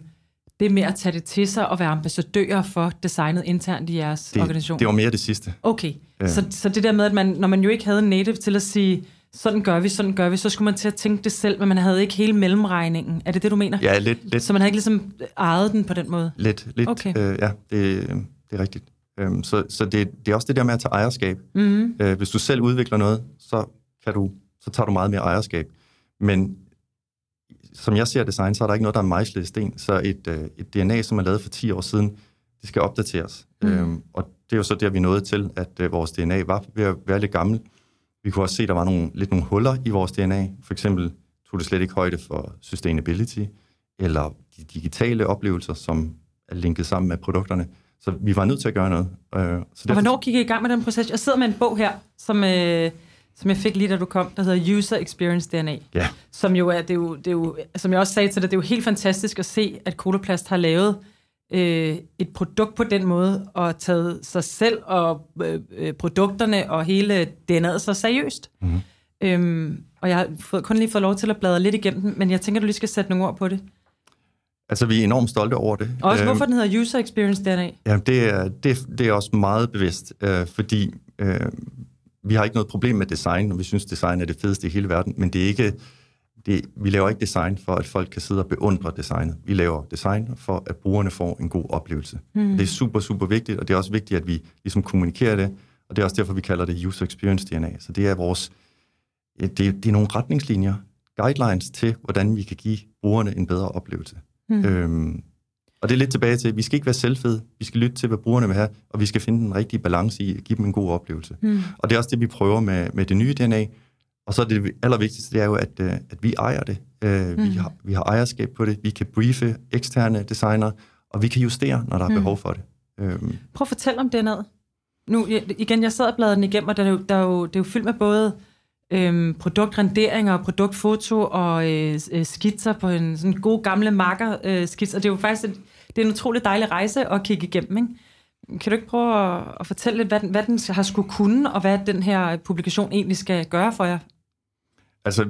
Speaker 2: det med at tage det til sig og være ambassadører for designet internt i jeres
Speaker 3: det,
Speaker 2: organisation?
Speaker 3: Det var mere det sidste.
Speaker 2: Okay, øh. så, så det der med, at man, når man jo ikke havde en native til at sige, sådan gør vi, sådan gør vi, så skulle man til at tænke det selv, men man havde ikke hele mellemregningen. Er det det, du mener?
Speaker 3: Ja, lidt. lidt
Speaker 2: så man havde ikke ligesom ejet den på den måde?
Speaker 3: Lidt, lidt.
Speaker 2: Okay.
Speaker 3: Øh, ja, det, det er rigtigt. Øhm, så så det, det er også det der med at tage ejerskab.
Speaker 2: Mm-hmm.
Speaker 3: Øh, hvis du selv udvikler noget, så, kan du, så tager du meget mere ejerskab. Men som jeg ser design, så er der ikke noget, der er mejslet i sten. Så et, øh, et DNA, som er lavet for 10 år siden, det skal opdateres. Mm. Øhm, og det er jo så der, vi nåede til, at øh, vores DNA var ved at være lidt gammel. Vi kunne også se, at der var nogle, lidt nogle huller i vores DNA. For eksempel tog det slet ikke højde for sustainability, eller de digitale oplevelser, som er linket sammen med produkterne. Så vi var nødt til at gøre noget. Øh, så
Speaker 2: derfor... Og hvornår gik I i gang med den proces? Jeg sidder med en bog her, som, øh, som jeg fik lige, da du kom, der hedder User Experience DNA.
Speaker 3: Ja.
Speaker 2: Som jo er, det er jo, det er jo, som jeg også sagde til dig, det er jo helt fantastisk at se, at Koloplast har lavet øh, et produkt på den måde, og taget sig selv og øh, øh produkterne og hele DNA'et så seriøst. Mm-hmm. Øhm, og jeg har fået, kun lige fået lov til at bladre lidt igennem den, men jeg tænker, du lige skal sætte nogle ord på det.
Speaker 3: Altså, vi er enormt stolte over det.
Speaker 2: Og også hvorfor øhm, den hedder User Experience DNA?
Speaker 3: Ja, det er, det, det er også meget bevidst, øh, fordi øh, vi har ikke noget problem med design, og vi synes, design er det fedeste i hele verden, men det er ikke, det, vi laver ikke design for, at folk kan sidde og beundre designet. Vi laver design for, at brugerne får en god oplevelse. Mm. Det er super, super vigtigt, og det er også vigtigt, at vi ligesom kommunikerer det, og det er også derfor, vi kalder det User Experience DNA. Så det er vores, det, det er nogle retningslinjer, guidelines til, hvordan vi kan give brugerne en bedre oplevelse. Mm. Øhm, og det er lidt tilbage til, at vi skal ikke være selvfede, vi skal lytte til, hvad brugerne vil have, og vi skal finde den rigtige balance i at give dem en god oplevelse. Mm. Og det er også det, vi prøver med, med det nye DNA. Og så er det allervigtigste, det er jo, at, øh, at vi ejer det. Uh, mm. vi, har, vi har ejerskab på det, vi kan briefe eksterne designer, og vi kan justere, når der er mm. behov for det.
Speaker 2: Um, Prøv at fortælle om det noget. Nu, igen, jeg sad og bladrede den igennem, og der er jo, der er jo, det er jo fyldt med både øhm, produktrenderinger, produktfoto og øh, øh, skitser på en sådan god gamle marker øh, skitser. Det er jo faktisk et, det er en utrolig dejlig rejse at kigge igennem. Ikke? Kan du ikke prøve at, at fortælle lidt, hvad den, hvad den har skulle kunne, og hvad den her publikation egentlig skal gøre for jer?
Speaker 3: Altså,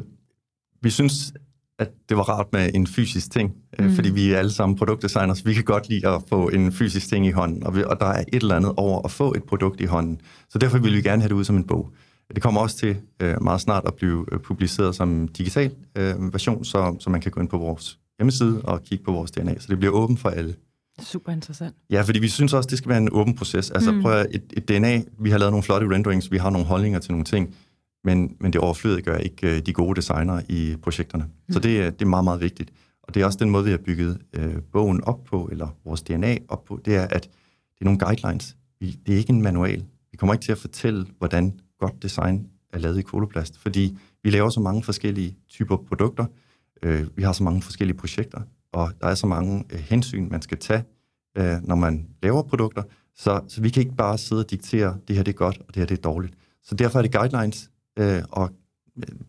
Speaker 3: vi synes, at det var rart med en fysisk ting, øh, mm. fordi vi er alle sammen produktdesigners. Vi kan godt lide at få en fysisk ting i hånden, og, vi, og der er et eller andet over at få et produkt i hånden. Så derfor vil vi gerne have det ud som en bog. Det kommer også til øh, meget snart at blive øh, publiceret som digital øh, version, så, så man kan gå ind på vores hjemmeside og kigge på vores DNA. Så det bliver åbent for alle.
Speaker 2: Super interessant.
Speaker 3: Ja, fordi vi synes også, det skal være en åben proces. Altså mm. prøv at, et, et DNA, vi har lavet nogle flotte renderings, vi har nogle holdninger til nogle ting, men, men det overflødige gør ikke øh, de gode designer i projekterne. Mm. Så det, det er meget, meget vigtigt. Og det er også den måde, vi har bygget øh, bogen op på, eller vores DNA op på, det er, at det er nogle guidelines. Vi, det er ikke en manual. Vi kommer ikke til at fortælle, hvordan godt design er lavet i koloplast, fordi vi laver så mange forskellige typer produkter, øh, vi har så mange forskellige projekter, og der er så mange øh, hensyn, man skal tage, øh, når man laver produkter, så, så vi kan ikke bare sidde og diktere, det her det er godt, og det her det er dårligt. Så derfor er det guidelines, øh, og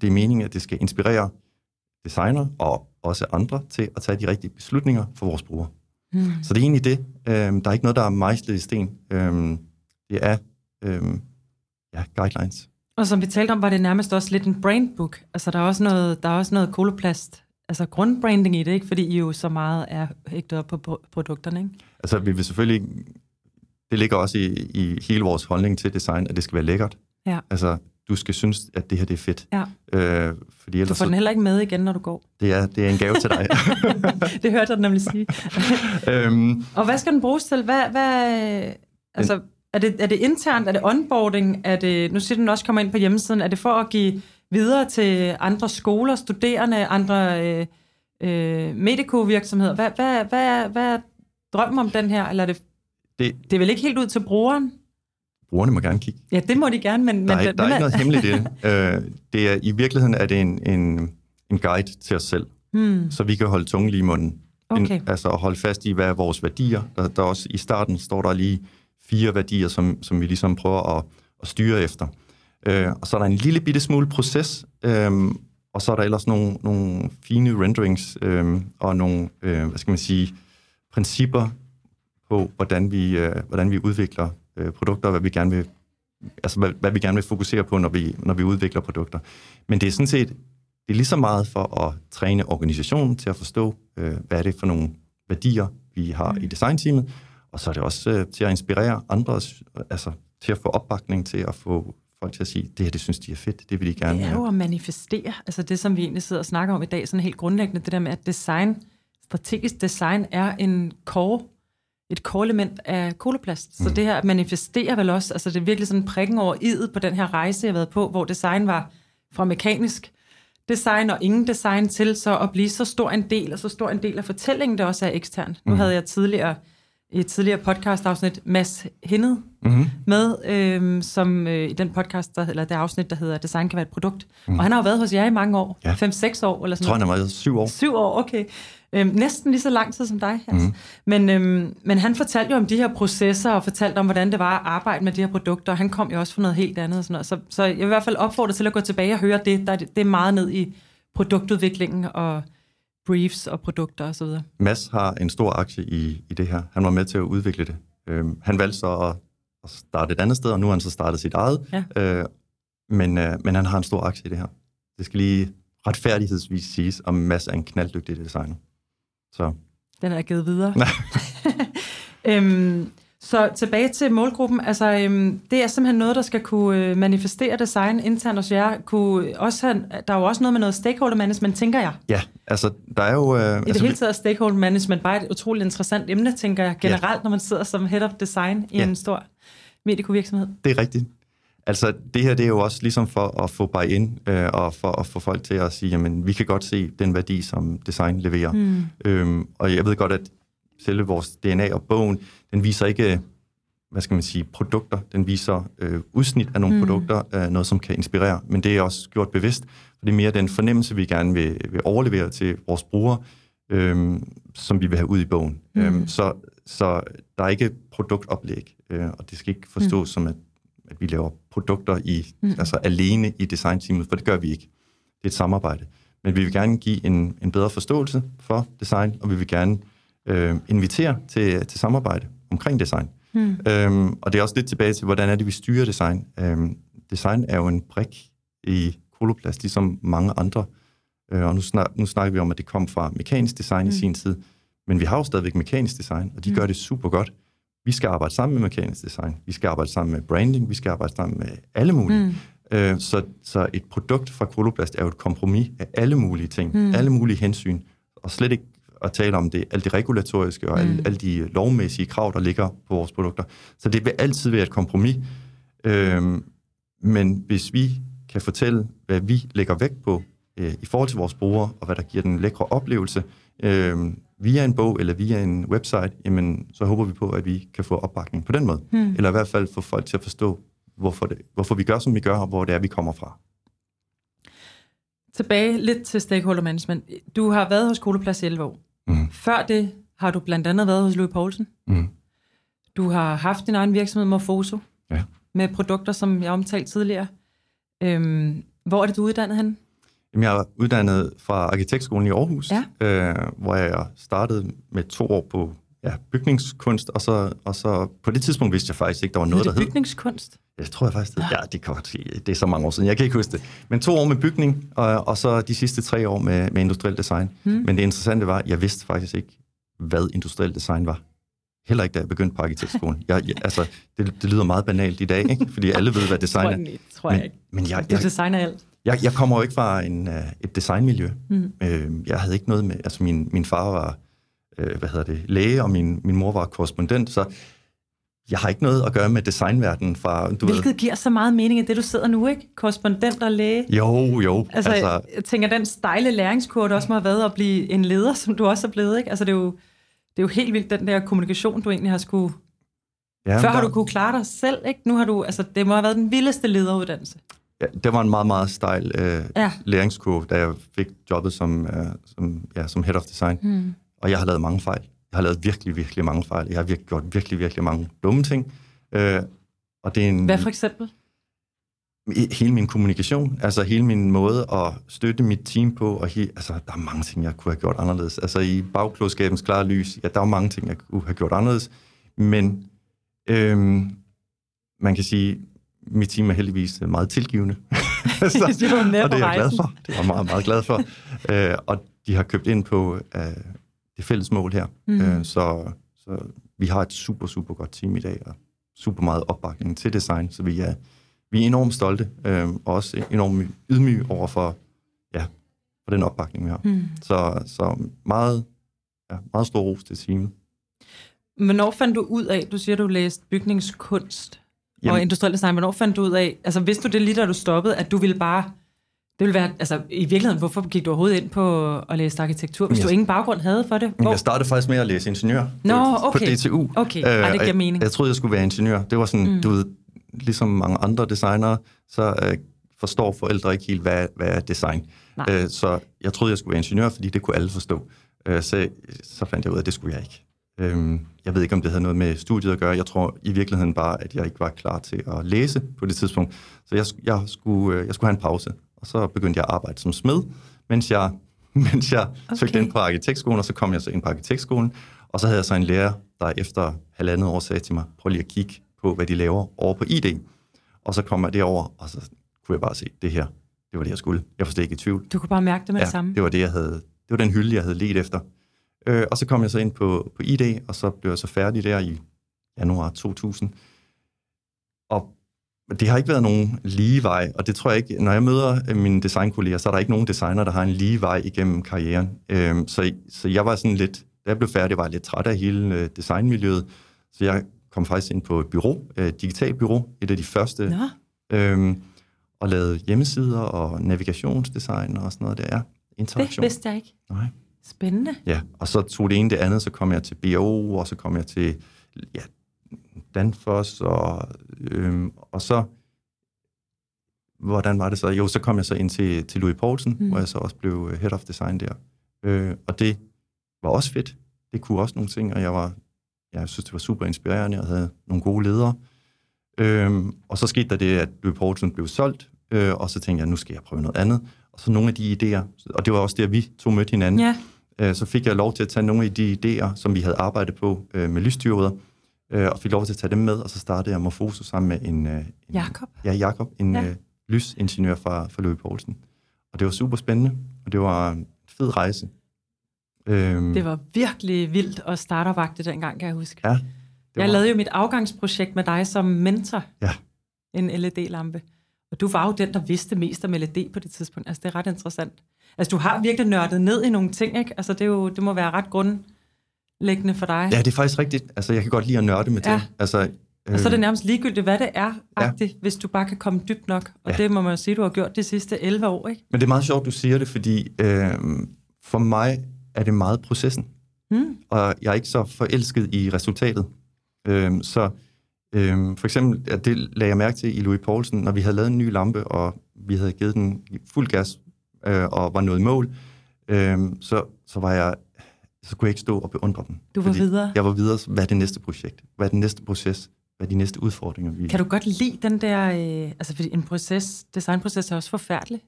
Speaker 3: det er meningen, at det skal inspirere designer og også andre til at tage de rigtige beslutninger for vores brugere. Mm. Så det er egentlig det. Øh, der er ikke noget, der er mejslet i sten. Øh, det er øh, ja, guidelines.
Speaker 2: Og som vi talte om, var det nærmest også lidt en brandbook. Altså, der er også noget, der er også noget koloplast, altså grundbranding i det, ikke? Fordi I jo så meget er hægtet op på produkterne, ikke?
Speaker 3: Altså, vi vil selvfølgelig... Det ligger også i, i hele vores holdning til design, at det skal være lækkert.
Speaker 2: Ja.
Speaker 3: Altså, du skal synes, at det her det er fedt.
Speaker 2: Ja. Øh, fordi ellers, du får den heller ikke med igen, når du går.
Speaker 3: Det er, det er en gave til dig.
Speaker 2: det hørte jeg nemlig sige. øhm, og hvad skal den bruges til? Hvad, hvad, altså, er det, er det internt? Er det onboarding? Er det, nu siger den også kommer ind på hjemmesiden. Er det for at give videre til andre skoler, studerende, andre øh, øh, medico-virksomheder? Hvad, hvad, hvad, hvad er drømmen om den her? Eller er det, det, det er vel ikke helt ud til brugeren?
Speaker 3: Brugerne må gerne kigge.
Speaker 2: Ja, det må de gerne, men...
Speaker 3: Der er,
Speaker 2: men,
Speaker 3: der er ikke noget hemmeligt i det. Uh, det er, I virkeligheden er det en, en, en guide til os selv, hmm. så vi kan holde tungen lige i munden.
Speaker 2: Okay.
Speaker 3: En, altså at holde fast i, hvad er vores værdier. Der, der også i starten står der lige fire værdier, som, som vi ligesom prøver at, at styre efter. Øh, og så er der en lille bitte smule proces, øh, og så er der ellers nogle, nogle fine renderings øh, og nogle, øh, hvad skal man sige, principper på, hvordan vi, øh, hvordan vi udvikler øh, produkter, hvad vi gerne vil altså hvad, hvad vi gerne vil fokusere på, når vi, når vi udvikler produkter. Men det er sådan set, det er lige så meget for at træne organisationen til at forstå, øh, hvad er det for nogle værdier, vi har mm. i designteamet, og så er det også øh, til at inspirere andre, altså til at få opbakning til at få folk til at sige, det her, det synes de er fedt, det vil de gerne
Speaker 2: Det er jo at manifestere, altså det, som vi egentlig sidder og snakker om i dag, sådan helt grundlæggende, det der med, at design, strategisk design er en core, et core-element af koloplast. Så mm. det her manifesterer vel også, altså det er virkelig sådan prikken over idet på den her rejse, jeg har været på, hvor design var fra mekanisk design og ingen design til så at blive så stor en del, og så stor en del af fortællingen, der også er ekstern. Nu mm. havde jeg tidligere i et tidligere podcast-afsnit Mads Hindet mm-hmm. med, øhm, som øh, i den podcast, der, eller det afsnit, der hedder Design kan være et produkt. Mm. Og han har jo været hos jer i mange år, 5-6 ja. år eller sådan
Speaker 3: Jeg tror, han har været 7 år.
Speaker 2: 7 år, okay. Øhm, næsten lige så lang tid som dig, altså. Mm. Men, øhm, men han fortalte jo om de her processer, og fortalte om, hvordan det var at arbejde med de her produkter, og han kom jo også for noget helt andet. Og sådan noget. Så, så jeg vil i hvert fald opfordre til at gå tilbage og høre det. Der, det er meget ned i produktudviklingen og briefs og produkter osv.
Speaker 3: Mads har en stor aktie i, i det her. Han var med til at udvikle det. Øhm, han valgte så at, at starte et andet sted, og nu har han så startet sit eget. Ja. Øh, men, øh, men han har en stor aktie i det her. Det skal lige retfærdighedsvis siges, om Mads er en knalddygtig designer. Så.
Speaker 2: Den er givet videre. øhm, så tilbage til målgruppen. Altså, øhm, det er simpelthen noget, der skal kunne øh, manifestere design internt hos jer. Kunne også have, der er jo også noget med noget stakeholder management, tænker jeg.
Speaker 3: Ja, altså der er jo... Øh, I
Speaker 2: det
Speaker 3: altså,
Speaker 2: hele taget er stakeholder management bare et utroligt interessant emne, tænker jeg, generelt, ja. når man sidder som head of design i ja. en stor mediekovirksomhed.
Speaker 3: Det er rigtigt. Altså, det her det er jo også ligesom for at få bare ind øh, og for at få folk til at sige, jamen, vi kan godt se den værdi, som design leverer. Mm. Øhm, og jeg ved godt, at selve vores DNA og bogen, den viser ikke, hvad skal man sige, produkter. Den viser øh, udsnit af nogle mm. produkter, øh, noget som kan inspirere. Men det er også gjort bevidst, for det er mere den fornemmelse, vi gerne vil, vil overlevere til vores brugere, øh, som vi vil have ud i bogen. Mm. Øhm, så, så der er ikke produktoplæg, øh, og det skal ikke forstås mm. som, at, at vi laver produkter i, mm. altså alene i designteamet, for det gør vi ikke. Det er et samarbejde. Men vi vil gerne give en, en bedre forståelse for design, og vi vil gerne øh, invitere til, til samarbejde omkring design. Mm. Øhm, og det er også lidt tilbage til, hvordan er det, vi styrer design. Øhm, design er jo en brik i koloplast, ligesom mange andre. Øh, og nu, snak, nu snakker vi om, at det kom fra mekanisk design mm. i sin tid. Men vi har jo stadigvæk mekanisk design, og de mm. gør det super godt. Vi skal arbejde sammen med mekanisk design. Vi skal arbejde sammen med branding. Vi skal arbejde sammen med alle mulige. Mm. Øh, så, så et produkt fra Koloplast er jo et kompromis af alle mulige ting, mm. alle mulige hensyn, og slet ikke at tale om det, alt det regulatoriske og mm. alle, alle de lovmæssige krav, der ligger på vores produkter. Så det vil altid være et kompromis. Øhm, men hvis vi kan fortælle, hvad vi lægger vægt på øh, i forhold til vores brugere, og hvad der giver den lækre oplevelse, øh, via en bog eller via en website, jamen, så håber vi på, at vi kan få opbakning på den måde. Mm. Eller i hvert fald få folk til at forstå, hvorfor, det, hvorfor vi gør, som vi gør, og hvor det er, vi kommer fra.
Speaker 2: Tilbage lidt til stakeholder management. Du har været hos Koloplads i 11 år. Mm. Før det har du blandt andet været hos Louis Poulsen. Mm. Du har haft din egen virksomhed Morfoso, ja. med produkter, som jeg omtalte tidligere. Øhm, hvor er det, du uddannet hen?
Speaker 3: Jamen, jeg er uddannet fra Arkitektskolen i Aarhus, ja. øh, hvor jeg startede med to år på ja, bygningskunst, og så, og så på det tidspunkt vidste jeg faktisk ikke, der var noget,
Speaker 2: der
Speaker 3: hed...
Speaker 2: bygningskunst?
Speaker 3: Jeg tror jeg faktisk, det, ja, det, kan godt, det er så mange år siden, jeg kan ikke huske det. Men to år med bygning, og, og så de sidste tre år med, med industriel design. Hmm. Men det interessante var, at jeg vidste faktisk ikke, hvad industriel design var. Heller ikke, da jeg begyndte på arkitektskolen. Jeg, jeg, altså, det, det lyder meget banalt i dag, ikke? fordi alle ved, hvad design er.
Speaker 2: Det tror jeg ikke. Men jeg, jeg, du designer alt.
Speaker 3: Jeg, jeg kommer jo ikke fra en, uh, et designmiljø. Mm. Øh, jeg havde ikke noget med... Altså, min, min far var øh, hvad hedder det, læge, og min, min mor var korrespondent, så jeg har ikke noget at gøre med designverdenen fra...
Speaker 2: Du Hvilket ved. giver så meget mening af det, du sidder nu, ikke? Korrespondent og læge.
Speaker 3: Jo, jo.
Speaker 2: Altså, altså jeg tænker, den stejle læringskurve, også må have været at blive en leder, som du også er blevet, ikke? Altså, det er jo, det er jo helt vildt, den der kommunikation, du egentlig har skulle... Ja, Før der... har du kunne klare dig selv, ikke? Nu har du... Altså, det må have været den vildeste lederuddannelse.
Speaker 3: Ja, det var en meget, meget stejl øh, ja. læringskurve, da jeg fik jobbet som, øh, som, ja, som head of design. Hmm. Og jeg har lavet mange fejl. Jeg har lavet virkelig, virkelig mange fejl. Jeg har virkelig gjort virkelig, virkelig mange dumme ting. Øh,
Speaker 2: og det er en, Hvad for eksempel?
Speaker 3: Hele min kommunikation, altså hele min måde at støtte mit team på, og he, altså, der er mange ting, jeg kunne have gjort anderledes. Altså i bagklodskabens klare lys, ja, der er mange ting, jeg kunne have gjort anderledes, men øhm, man kan sige, mit team er heldigvis meget tilgivende.
Speaker 2: så, det var og
Speaker 3: det er jeg glad for. Det er jeg meget, meget glad for. øh, og de har købt ind på, øh, det fælles mål her.
Speaker 2: Mhm.
Speaker 3: Øh, så, så vi har et super, super godt team i dag, og super meget opbakning til design, så vi er, vi er enormt stolte, øh, og også enormt ydmyge over for, ja, for den opbakning, vi har.
Speaker 2: Mm.
Speaker 3: Så, så meget, ja, meget stor ros til teamet.
Speaker 2: Hvornår fandt du ud af, du siger, du læste bygningskunst. Jamen- og industriel design, hvornår fandt du ud af, altså vidste du det lige da du stoppede, at du ville bare, det ville være, altså i virkeligheden, hvorfor gik du overhovedet ind på at læse arkitektur, hvis
Speaker 3: Jeg-
Speaker 2: du ingen baggrund havde for det? Hvor?
Speaker 3: jeg startede faktisk med at læse ingeniør
Speaker 2: Nå,
Speaker 3: på,
Speaker 2: okay.
Speaker 3: på DTU.
Speaker 2: Okay, ej, det giver
Speaker 3: jeg-
Speaker 2: mening.
Speaker 3: Jeg troede, jeg skulle være ingeniør. Det var sådan,
Speaker 2: Mm.
Speaker 3: mm. du ved, ligesom mange andre designere, så øh, forstår forældre ikke helt, hvad, hvad er design.
Speaker 2: Nej.
Speaker 3: Øh, så jeg troede, jeg skulle være ingeniør, fordi det kunne alle forstå. Øh, så, så fandt jeg ud af, at det skulle jeg ikke. Øhm, jeg ved ikke, om det havde noget med studiet at gøre. Jeg tror i virkeligheden bare, at jeg ikke var klar til at læse på det tidspunkt. Så jeg, jeg, skulle, øh, jeg skulle have en pause. Og så begyndte jeg at arbejde som smed, mens jeg, mens jeg okay. søgte ind på arkitektskolen, og så kom jeg så ind på arkitektskolen. Og så havde jeg så en lærer, der efter halvandet år sagde til mig, prøv lige at kigge på, hvad de laver over på ID. Og så kom jeg derover, og så kunne jeg bare se, det her, det var det, jeg skulle. Jeg var slet ikke i tvivl.
Speaker 2: Du kunne bare mærke det med det samme.
Speaker 3: det var det, jeg havde, det var den hylde, jeg havde let efter. Øh, og så kom jeg så ind på, på ID, og så blev jeg så færdig der i januar 2000. Og det har ikke været nogen lige vej, og det tror jeg ikke, når jeg møder øh, mine designkolleger, så er der ikke nogen designer, der har en lige vej igennem karrieren. Øh, så, så jeg var sådan lidt, da jeg blev færdig, var jeg lidt træt af hele øh, designmiljøet, så jeg kom faktisk ind på et bureau, øh, digitalt bureau, et af de første,
Speaker 2: Nå,
Speaker 3: øhm, og lavede hjemmesider og navigationsdesign og sådan noget der. Ja,
Speaker 2: det
Speaker 3: interaktion.
Speaker 2: vidste jeg ikke.
Speaker 3: Nej.
Speaker 2: Spændende.
Speaker 3: Ja, og så tog det ene det andet, så kom jeg til BO, og så kom jeg til ja, Danfoss, og, øhm, og så, hvordan var det så? Jo, så kom jeg så ind til, til Louis Poulsen,
Speaker 2: Mm.
Speaker 3: hvor jeg så også blev øh, Head of Design der. Øh, og det var også fedt. Det kunne også nogle ting, og jeg var, jeg synes, det var super inspirerende, og havde nogle gode ledere. Øhm, og så skete der det, at Louis Poulsen blev solgt, øh, og så tænkte jeg, nu skal jeg prøve noget andet. Og så nogle af de idéer, og det var også der, vi to mødte hinanden,
Speaker 2: Ja,
Speaker 3: øh, så fik jeg lov til at tage nogle af de idéer, som vi havde arbejdet på øh, med lysstyret, øh, og fik lov til at tage dem med, og så startede jeg Morfoso sammen med en, øh, en
Speaker 2: Jakob.
Speaker 3: ja, Jakob, en
Speaker 2: Ja.
Speaker 3: øh, lysingeniør fra, fra Louis Poulsen. Og det var super spændende, og det var en fed rejse. Øhm,
Speaker 2: Det var virkelig vildt og startervagte dengang, kan jeg huske.
Speaker 3: Ja, det
Speaker 2: Jeg
Speaker 3: var,
Speaker 2: lavede jo mit afgangsprojekt med dig som mentor.
Speaker 3: Ja.
Speaker 2: En LED-lampe. Og du var jo den, der vidste mest om LED på det tidspunkt. Altså, det er ret interessant. Altså, du har virkelig nørdet ned i nogle ting, ikke? Altså, det, er jo, det må være ret grundlæggende for dig.
Speaker 3: Ja, det er faktisk rigtigt. Altså, jeg kan godt lide at nørde med
Speaker 2: Ja.
Speaker 3: det. Altså,
Speaker 2: Og så er det
Speaker 3: øh,
Speaker 2: nærmest ligegyldigt, hvad det er, ja. hvis du bare kan komme dybt nok. Og
Speaker 3: Ja.
Speaker 2: det må man jo sige, du har gjort de sidste 11 år, ikke?
Speaker 3: Men det er meget sjovt, du siger det, fordi øh, for mig er det meget processen.
Speaker 2: Mm.
Speaker 3: og jeg er ikke så forelsket i resultatet. Øhm, så øhm, for eksempel, at det lagde jeg mærke til i Louis Poulsen, når vi havde lavet en ny lampe, og vi havde givet den fuld gas, øh, og var nået i mål, øhm, så, så var jeg, så kunne jeg ikke stå og beundre den.
Speaker 2: Du var videre.
Speaker 3: Jeg var videre, hvad er det næste projekt? Hvad er den næste proces? Hvad er de næste udfordringer? Vi...
Speaker 2: Kan du godt lide den der... Øh, altså, fordi en proces, designproces er også forfærdelig.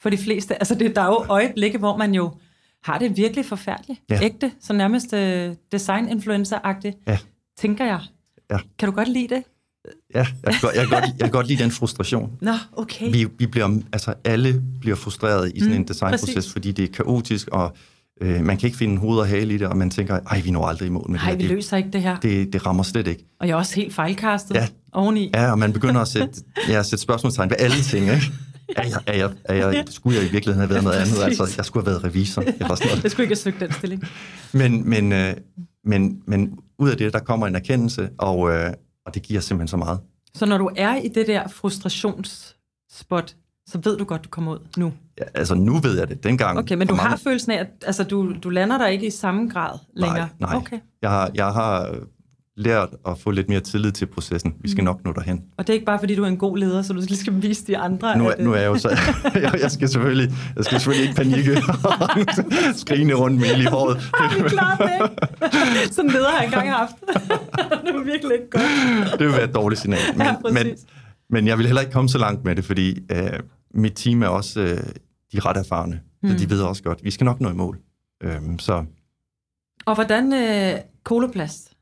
Speaker 2: For de fleste. Altså, det, der er jo øjeblikke, hvor man jo har det virkelig forfærdeligt.
Speaker 3: Ja.
Speaker 2: Ægte. Så nærmest øh, design-influencer-agtigt.
Speaker 3: Ja.
Speaker 2: Tænker jeg.
Speaker 3: Ja.
Speaker 2: Kan du godt lide det?
Speaker 3: Ja, jeg kan, godt, jeg, kan godt, jeg kan godt lide den frustration.
Speaker 2: Nå, okay.
Speaker 3: Vi, vi bliver, altså alle bliver frustreret i sådan
Speaker 2: Mm,
Speaker 3: mm, en designproces,
Speaker 2: præcis.
Speaker 3: fordi det er kaotisk, og øh, man kan ikke finde hoved og hale i det, og man tænker, ej, vi når aldrig i mål med
Speaker 2: Nej,
Speaker 3: det
Speaker 2: vi
Speaker 3: her. Det,
Speaker 2: løser ikke det her. Det...
Speaker 3: det, rammer slet ikke.
Speaker 2: Og jeg er også helt fejlkastet
Speaker 3: Ja.
Speaker 2: oveni.
Speaker 3: Ja, og man begynder at sætte, ja, at sætte spørgsmålstegn ved alle ting, ikke? Er jeg, er jeg, er jeg, skulle jeg i virkeligheden have været noget andet? Altså, jeg skulle have været revisor, eller sådan noget.
Speaker 2: Jeg skulle ikke have søgt den stilling.
Speaker 3: Men, men, øh, men, men ud af det, der kommer en erkendelse, og, øh, og det giver simpelthen så meget.
Speaker 2: Så når du er i det der frustrationsspot, så ved du godt, du kommer ud nu.
Speaker 3: Ja, altså, nu ved jeg det. Dengang...
Speaker 2: Okay, men du
Speaker 3: for
Speaker 2: har
Speaker 3: mange-
Speaker 2: følelsen af, at altså, du, du lander der ikke i samme grad længere?
Speaker 3: Nej, nej.
Speaker 2: Okay.
Speaker 3: Jeg har, jeg har øh, lært at få lidt mere tillid til processen. Vi skal nok nå derhen.
Speaker 2: Og det er ikke bare, fordi du er en god leder, så du lige skal vise de andre,
Speaker 3: Nu,
Speaker 2: at...
Speaker 3: er, nu er jeg jo så... jeg, jeg skal selvfølgelig, jeg skal selvfølgelig ikke panikke skrigende rundt med i håret.
Speaker 2: Det er klart det. Sådan leder har jeg engang haft. det var virkelig ikke godt.
Speaker 3: det vil være et dårligt signal. Men,
Speaker 2: Ja,
Speaker 3: men, men jeg vil heller ikke komme så langt med det, fordi øh, mit team er også øh, de er ret erfarne. Mm. Så
Speaker 2: Mm.
Speaker 3: de ved også godt, vi skal nok nå i mål. Øhm, så
Speaker 2: Og hvordan øh, Koloplast,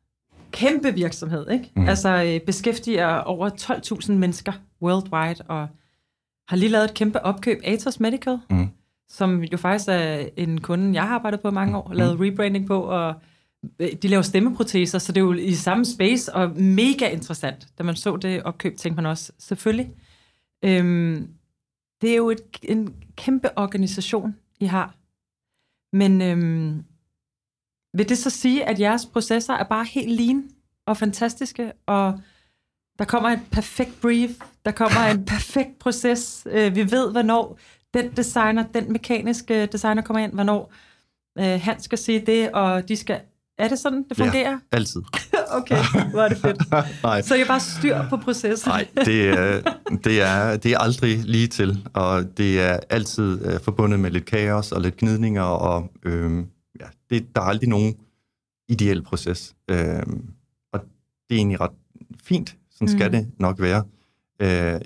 Speaker 2: kæmpe virksomhed, ikke? Mm. Altså øh, beskæftiger over 12.000 mennesker worldwide, og har lige lavet et kæmpe opkøb, Atos Medical,
Speaker 3: Mhm.
Speaker 2: som jo faktisk er en kunde, jeg har arbejdet på mange år, og lavet rebranding på, og øh, de laver stemmeproteser, så det er jo i samme space, og mega interessant. Da man så det opkøb, tænkte man også, selvfølgelig. Øhm, det er jo et, en kæmpe organisation, I har. Men øhm, vil det så sige, at jeres processer er bare helt lean og fantastiske, og der kommer et perfekt brief, der kommer en perfekt proces. Øh, vi ved, hvornår den designer, den mekaniske designer kommer ind, hvornår øh, han skal sige det, og de skal... Er det sådan, det fungerer?
Speaker 3: Ja, altid.
Speaker 2: okay, hvor er det fedt.
Speaker 3: Nej.
Speaker 2: Så jeg bare styr på processen.
Speaker 3: Nej, det, er, det, er, det er aldrig lige til, og det er altid uh, forbundet med lidt kaos og lidt gnidninger, og øh, ja, det, der er aldrig nogen ideel proces. Øh, og det er egentlig ret fint, sådan skal mm. det nok være. Øh,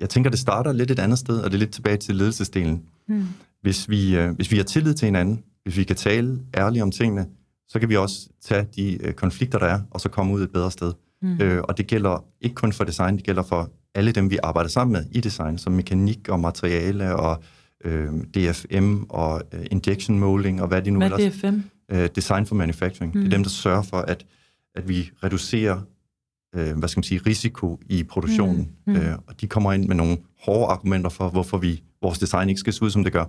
Speaker 3: jeg tænker, det starter lidt et andet sted, og det er lidt tilbage til ledelsesdelen. Mm. Hvis, vi, øh, hvis vi har tillid til hinanden, hvis vi kan tale ærligt om tingene, så kan vi også tage de øh, konflikter, der er, og så komme ud et bedre sted. Mm. Øh, og det gælder ikke kun for design, det gælder for alle dem, vi arbejder sammen med i design, som mekanik og materiale og øh, DFM og øh, injection molding og hvad det nu
Speaker 2: Hvad
Speaker 3: ellers.
Speaker 2: er DFM?
Speaker 3: Øh, design for manufacturing. Mm. Det er dem, der sørger for, at, at vi reducerer øh, hvad skal man sige, risiko i produktionen. Mm. Mm. Øh, og de kommer ind med nogle hårde argumenter for, hvorfor vi, vores design ikke skal se ud, som det gør.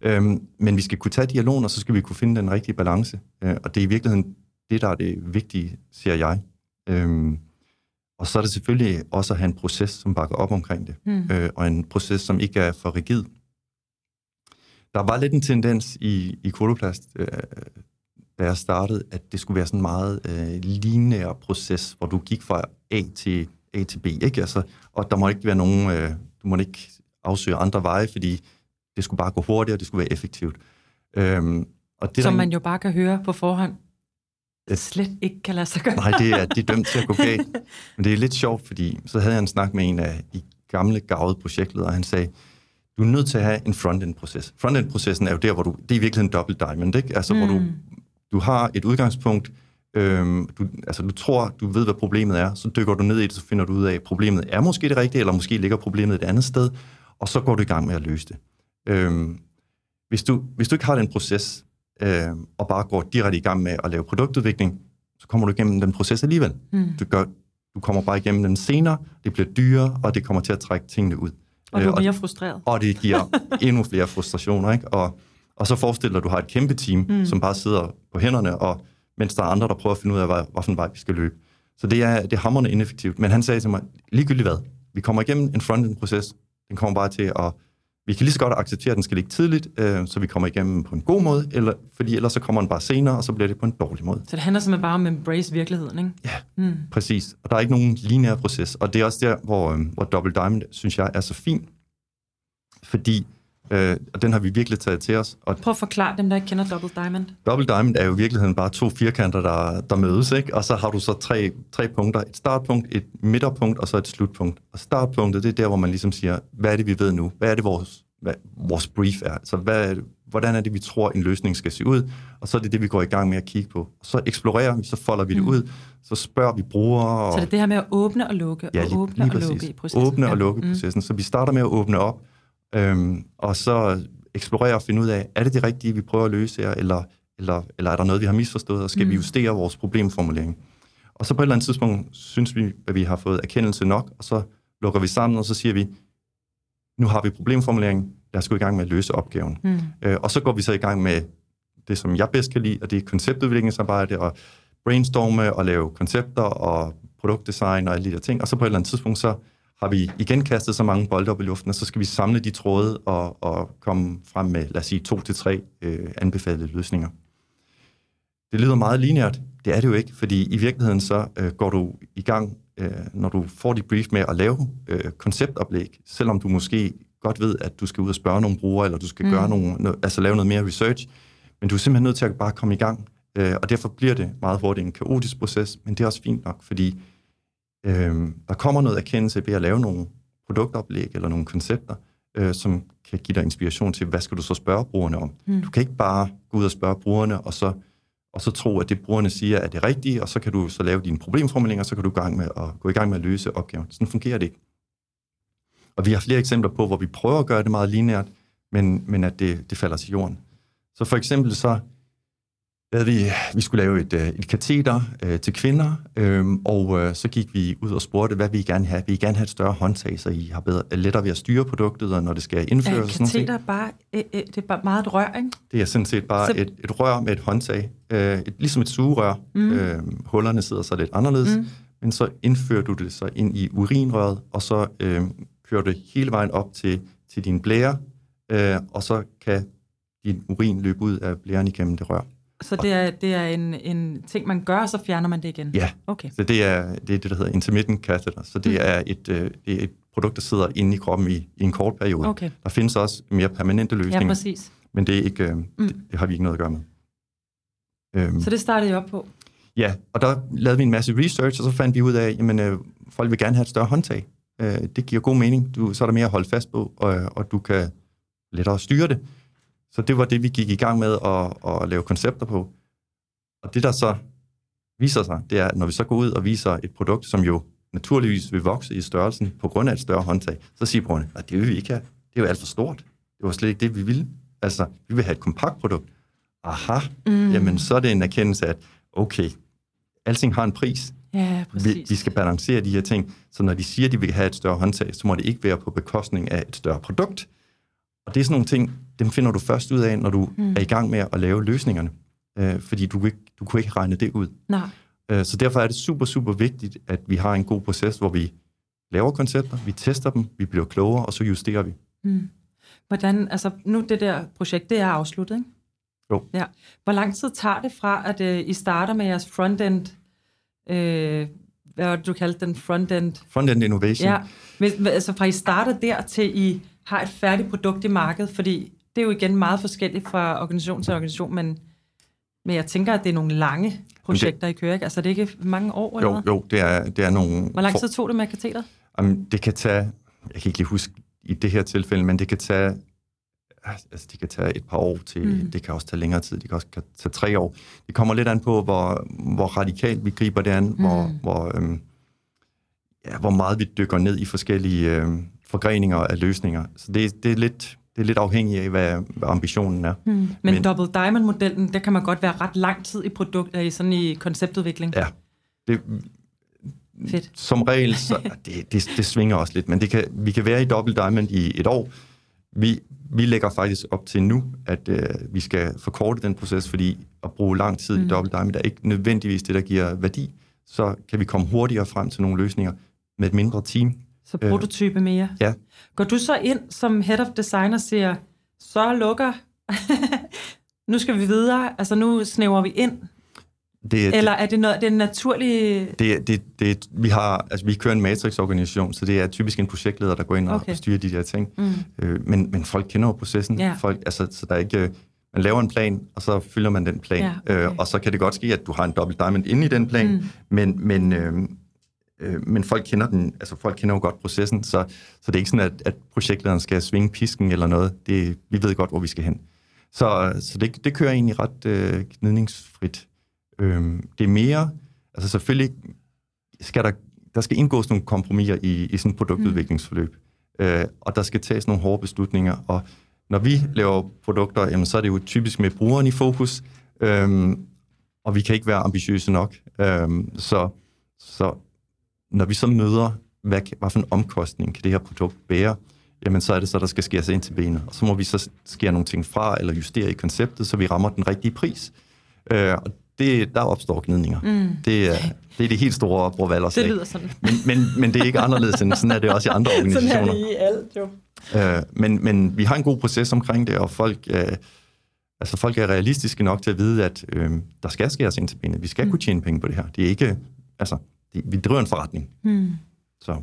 Speaker 3: Øhm, men vi skal kunne tage dialogen, og så skal vi kunne finde den rigtige balance. Øh, og det er i virkeligheden det, der er det vigtige, siger jeg. Øhm, og så er det selvfølgelig også at have en proces, som bakker op omkring det. Mm. Øh, og en proces, som ikke er for rigid. Der var lidt en tendens i, i Koloplast, øh, da jeg startede, at det skulle være sådan en meget øh, lineær proces, hvor du gik fra A til, A til B, ikke? Altså, og der må ikke være nogen, øh, du må ikke afsøge andre veje, fordi det skulle bare gå hurtigere, det skulle være effektivt. Øhm,
Speaker 2: og det, Som man jo bare kan høre på forhånd, det slet ikke kan lade sig gøre.
Speaker 3: Nej, det er, det er dømt til at gå galt. Men det er lidt sjovt, fordi så havde jeg en snak med en af de gamle gavede projektledere, og han sagde, du er nødt til at have en front-end-proces. Front-end-processen er jo der, hvor du, det er i virkeligheden dobbelt diamond, ikke? Altså, mm. hvor du, du har et udgangspunkt, øhm, du, altså du tror, du ved, hvad problemet er, så dykker du ned i det, så finder du ud af, at problemet er måske det rigtige, eller måske ligger problemet et andet sted, og så går du i gang med at løse det. Øhm, hvis, du, hvis du ikke har den proces, øh, og bare går direkte i gang med at lave produktudvikling, så kommer du igennem den proces alligevel. Mm. Du, gør, du kommer bare igennem den senere, det bliver dyrere, og det kommer til at trække tingene ud.
Speaker 2: Og du er øh, mere frustreret.
Speaker 3: Og det giver endnu flere frustrationer, ikke? Og, og så forestil dig, at du har et kæmpe team, mm. som bare sidder på hænderne, og mens der er andre, der prøver at finde ud af, hvad, hvilken vej vi skal løbe. Så det er, det er hammerende ineffektivt. Men han sagde til mig, ligegyldigt hvad, vi kommer igennem en front-end-proces, den kommer bare til at vi kan lige så godt acceptere, at den skal ligge tidligt, øh, så vi kommer igennem på en god måde, eller, fordi ellers så kommer den bare senere, og så bliver det på en dårlig måde.
Speaker 2: Så det handler simpelthen bare om at embrace virkeligheden, ikke?
Speaker 3: Ja, mm. præcis. Og der er ikke nogen lineær proces, og det er også der, hvor, øh, hvor Double Diamond, synes jeg, er så fin, fordi Øh, og den har vi virkelig taget til os. Og
Speaker 2: Prøv at forklare dem, der ikke kender Double Diamond.
Speaker 3: Double Diamond er jo i virkeligheden bare to firkanter, der, der mødes, ikke? og så har du så tre, tre punkter. Et startpunkt, et midterpunkt og så et slutpunkt. Og startpunktet, det er der, hvor man ligesom siger, hvad er det, vi ved nu? Hvad er det, vores, hvad, vores brief er? Altså, hvad, hvordan er det, vi tror, en løsning skal se ud? Og så er det det, vi går i gang med at kigge på. Så eksplorerer vi, så folder vi det mm. ud, så spørger vi brugere. Og...
Speaker 2: Så det er det her med at åbne og lukke,
Speaker 3: ja,
Speaker 2: og åbne og lukke i processen.
Speaker 3: Åbne og lukke ja. Mm. processen. Så vi starter med at åbne op, Øhm, og så eksplorere og finde ud af, er det det rigtige, vi prøver at løse her, eller, eller, eller er der noget, vi har misforstået, og skal mm. vi justere vores problemformulering? Og så på et eller andet tidspunkt synes vi, at vi har fået erkendelse nok, og så lukker vi sammen, og så siger vi, nu har vi problemformuleringen, lad os gå i gang med at løse opgaven. Mm. Øh, og så går vi så i gang med det, som jeg bedst kan lide, og det er konceptudviklingsarbejde, og brainstorme, og lave koncepter, og produktdesign, og alle de der ting. Og så på et eller andet tidspunkt, så har vi igen kastet så mange bolde op i luften, og så skal vi samle de tråde og, og komme frem med, lad os sige, to til tre øh, anbefalede løsninger. Det lyder meget lineært. Det er det jo ikke, fordi i virkeligheden så øh, går du i gang, øh, når du får dit brief med at lave øh, konceptoplæg, selvom du måske godt ved, at du skal ud og spørge nogle brugere, eller du skal mm. gøre nogle, altså lave noget mere research, men du er simpelthen nødt til at bare komme i gang, øh, og derfor bliver det meget hurtigt en kaotisk proces, men det er også fint nok, fordi Øh, der kommer noget erkendelse ved at lave nogle produktoplæg eller nogle koncepter, øh, som kan give dig inspiration til, hvad skal du så spørge brugerne om. Mm. Du kan ikke bare gå ud og spørge brugerne, og så, og så tro, at det brugerne siger er det rigtige, og så kan du så lave dine problemformuleringer, og så kan du gå, gang med at, gå i gang med at løse opgaven. Sådan fungerer det ikke. Og vi har flere eksempler på, hvor vi prøver at gøre det meget lineært, men, men at det, det falder til jorden. Så for eksempel så lavede vi, vi skulle lave et, øh, et kateter øh, til kvinder, øh, og øh, så gik vi ud og spurgte, hvad vi gerne have. Vi vil gerne have et større håndtag, så I har bedre, lettere ved at styre produktet, og når det skal indføres.
Speaker 2: Er
Speaker 3: sådan
Speaker 2: kateter bare, øh, øh, det er bare meget et rør, ikke?
Speaker 3: Det er sådan set bare
Speaker 2: Så-
Speaker 3: et, et rør med et håndtag, øh, et, ligesom et sugerør. Mm. Øh, hullerne sidder så lidt anderledes, mm. men så indfører du det så ind i urinrøret, og så øh, kører det hele vejen op til, til din blære, øh, og så kan din urin løbe ud af blæren igennem det rør.
Speaker 2: Så det er, det er en, en ting, man gør, og så fjerner man det igen?
Speaker 3: Ja,
Speaker 2: Okay.
Speaker 3: så det er det, er det der hedder intermittent catheter. Så det,
Speaker 2: Mm.
Speaker 3: er et, øh, det er et produkt, der sidder inde i kroppen i, i en kort periode.
Speaker 2: Okay.
Speaker 3: Der findes også mere permanente
Speaker 2: Ja,
Speaker 3: løsninger,
Speaker 2: præcis.
Speaker 3: men det, er ikke, øh,
Speaker 2: Mm.
Speaker 3: det, det har vi ikke noget at gøre med. Øhm,
Speaker 2: Så det startede jeg op på.
Speaker 3: Ja, og der lavede vi en masse research, og så fandt vi ud af, at øh, folk vil gerne have et større håndtag. Øh, det giver god mening. Du, så er der mere at holde fast på, og, og du kan lettere styre det. Så det var det, vi gik i gang med at, at lave koncepter på. Og det, der så viser sig, det er, at når vi så går ud og viser et produkt, som jo naturligvis vil vokse i størrelsen på grund af et større håndtag, så siger brugerne, at det vil vi ikke have. Det er jo alt for stort. Det var slet ikke det, vi ville. Altså, vi vil have et kompakt produkt. Aha, mm. jamen så er det en erkendelse af, at okay, alting har en pris.
Speaker 2: Ja,
Speaker 3: Vi,
Speaker 2: præcis.
Speaker 3: vi skal balancere de her ting, så når de siger, at de vil have et større håndtag, så må det ikke være på bekostning af et større produkt. Og det er sådan nogle ting, dem finder du først ud af, når du mm. er i gang med at lave løsningerne. Øh, fordi du, ikke, du kunne ikke regne det ud.
Speaker 2: Nej.
Speaker 3: Øh, så derfor er det super, super vigtigt, at vi har en god proces, hvor vi laver koncepter, vi tester dem, vi bliver klogere, og så justerer vi.
Speaker 2: Mm. Hvordan, altså nu det der projekt, det er afsluttet, ikke?
Speaker 3: Jo.
Speaker 2: Ja. Hvor lang tid tager det fra, at øh, I starter med jeres frontend, øh, hvad var det, du kaldte den, frontend?
Speaker 3: Front-end innovation.
Speaker 2: Ja, hvis, altså fra I starter der til I har et færdigt produkt i markedet, fordi det er jo igen meget forskelligt fra organisation til organisation, men, men jeg tænker, at det er nogle lange projekter, I kører, ikke? Altså det er ikke mange år, eller
Speaker 3: Jo,
Speaker 2: hvad?
Speaker 3: jo, det er, det er nogle...
Speaker 2: Hvor lang tid tog det med kateter?
Speaker 3: Jamen, det kan tage, jeg kan ikke lige huske i det her tilfælde, men det kan tage, altså det kan tage et par år til,
Speaker 2: Mm.
Speaker 3: det kan også tage længere tid, det kan også tage tre år. Det kommer lidt an på, hvor, hvor radikalt vi griber det an, mm. hvor, hvor, øhm, ja, hvor meget vi dykker ned i forskellige øhm, forgreninger af løsninger. Så det, det, er lidt, det er lidt afhængigt af, hvad, hvad ambitionen er.
Speaker 2: Mm. Men,
Speaker 3: Men-
Speaker 2: Double Diamond-modellen, der kan man godt være ret lang tid i produkt, i sådan i konceptudvikling.
Speaker 3: Ja, det,
Speaker 2: Fedt.
Speaker 3: som regel, så, det, det, det svinger også lidt, men det kan, vi kan være i Double Diamond i et år. Vi, vi lægger faktisk op til nu, at øh, vi skal forkorte den proces, fordi at bruge lang tid mm. i Double Diamond er ikke nødvendigvis det, der giver værdi. Så kan vi komme hurtigere frem til nogle løsninger med et mindre team.
Speaker 2: Så prototype mere.
Speaker 3: Ja.
Speaker 2: Går du så ind som head of design og siger, så lukker, nu skal vi videre, altså nu snæver vi ind,
Speaker 3: Det,
Speaker 2: eller er det noget, det er naturligt...
Speaker 3: det, det, det, vi, har, altså, vi kører en matrix-organisation, så det er typisk en projektleder, der går ind og,
Speaker 2: Okay.
Speaker 3: styrer de der ting.
Speaker 2: Mm.
Speaker 3: Øh, men, men folk kender jo processen.
Speaker 2: Ja.
Speaker 3: Folk, altså, så der er ikke, øh, man laver en plan, og så følger man den plan.
Speaker 2: Ja, okay.
Speaker 3: øh, og så kan det godt ske, at du har en dobbelt diamond inde i den plan,
Speaker 2: Mm.
Speaker 3: men, men, øh, øh, men folk kender den, altså folk kender jo godt processen, så, så det er ikke sådan, at, at projektlederen skal svinge pisken eller noget. Det, vi ved godt, hvor vi skal hen. Så, så det, det kører egentlig ret øh, gnidningsfrit. Øh, det er mere, altså selvfølgelig skal der, der skal indgås nogle kompromiser i, i sådan et produktudviklingsforløb. Øh, og der skal tages nogle hårde beslutninger. Og når vi laver produkter, jamen, så er det jo typisk med brugeren i fokus, øhm, og vi kan ikke være ambitiøse nok. Øhm, så, så når vi så møder, hvad, hvad for en omkostning kan det her produkt bære, jamen så er det så, der skal skæres ind til benet. Og så må vi så skære nogle ting fra, eller justere i konceptet, så vi rammer den rigtige pris. Øh, og det, der opstår gnidninger. Mm. Det, er, det er det helt store brorvalder
Speaker 2: Det lyder sådan.
Speaker 3: men, men, men det er ikke anderledes end sådan er det også i andre
Speaker 2: Sådan
Speaker 3: organisationer.
Speaker 2: er det i alt, jo.
Speaker 3: Øh, men, men vi har en god proces omkring det, og folk, øh, altså folk er realistiske nok til at vide, at øh, der skal skæres ind til benet. Vi skal mm. kunne tjene penge på det her. Det er ikke, altså, vi driver en forretning.
Speaker 2: Hmm.
Speaker 3: Så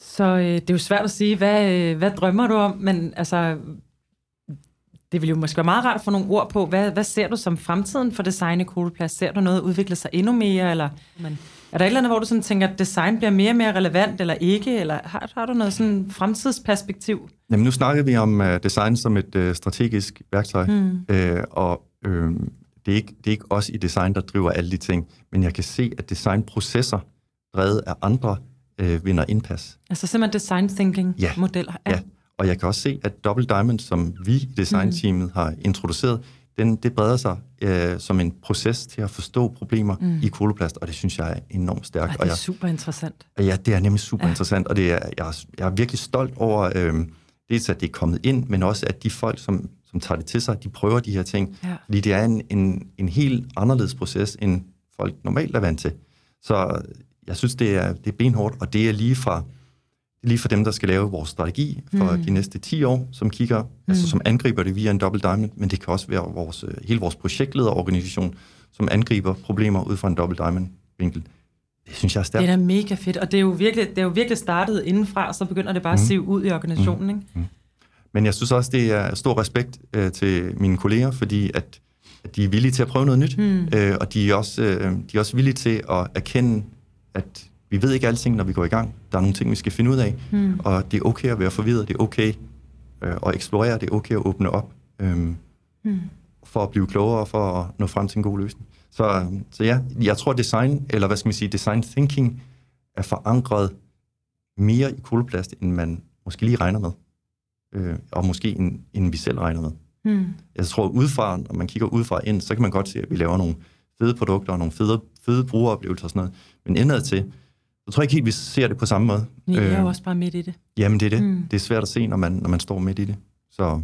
Speaker 2: Så øh, det er jo svært at sige, hvad, øh, hvad drømmer du om, men altså, det vil jo måske være meget rart at få nogle ord på, hvad, hvad ser du som fremtiden for design i Koloplads? Ser du noget udvikle sig endnu mere, eller men, er der et eller andet, hvor du sådan tænker, at design bliver mere og mere relevant, eller ikke, eller har, har du noget sådan fremtidsperspektiv?
Speaker 3: jamen, nu snakker vi om uh, design som et uh, strategisk værktøj, mm. øh, og øh, det, er ikke, det er ikke os i design, der driver alle de ting, men jeg kan se, at designprocesser, drevet af andre, øh, vinder indpas.
Speaker 2: Altså simpelthen design thinking
Speaker 3: Ja.
Speaker 2: modeller.
Speaker 3: Ja, Og jeg kan også se, at Double Diamond, som vi i designteamet har introduceret, den, det breder sig øh, som en proces til at forstå problemer mm. i koloplast, og det synes jeg er enormt stærkt.
Speaker 2: Ej, det er jeg, super interessant.
Speaker 3: Ja, det er nemlig super ja. interessant, og det er, jeg, er, jeg er virkelig stolt over, øh, dels at det er kommet ind, men også at de folk, som, som tager det til sig, de prøver de her ting, ja. fordi det er en, en, en helt anderledes proces, end folk normalt er vant til. Så jeg synes, det er, det er benhårdt, og det er lige fra lige for dem, der skal lave vores strategi for mm. de næste 10 år, som kigger, mm. altså som angriber det via en double diamond, men det kan også være vores, øh, hele vores projektlederorganisation, som angriber problemer ud fra en double diamond vinkel. Det synes jeg er stærkt.
Speaker 2: Det er da mega fedt, og det er jo virkelig, det er jo virkelig startet indenfra, og så begynder det bare mm. at se ud i organisationen. Mm. Ikke? Mm.
Speaker 3: Men jeg synes også, det er stor respekt øh, til mine kolleger, fordi at, at de er villige til at prøve noget nyt, mm. øh, og de er, også, øh, de er også villige til at erkende, at vi ved ikke alting, når vi går i gang. Der er nogle ting, vi skal finde ud af, mm. og det er okay at være forvirret, det er okay øh, at eksplorere, det er okay at åbne op, øh, mm. for at blive klogere, for at nå frem til en god løsning. Så, så ja, jeg tror design, eller hvad skal man sige, design thinking, er forankret mere i koloplast, end man måske lige regner med. Øh, og måske end, end vi selv regner med. Mm. Jeg tror, udefra, når man kigger udefra ind, så kan man godt se, at vi laver nogle fede produkter og nogle fede, fede brugeroplevelser og sådan noget. Men indad til, jeg tror ikke helt, vi ser det på samme måde.
Speaker 2: Jeg er jo øh, også bare midt i det.
Speaker 3: Jamen, det er det. Mm. Det er svært at se, når man, når man står midt i det. Så...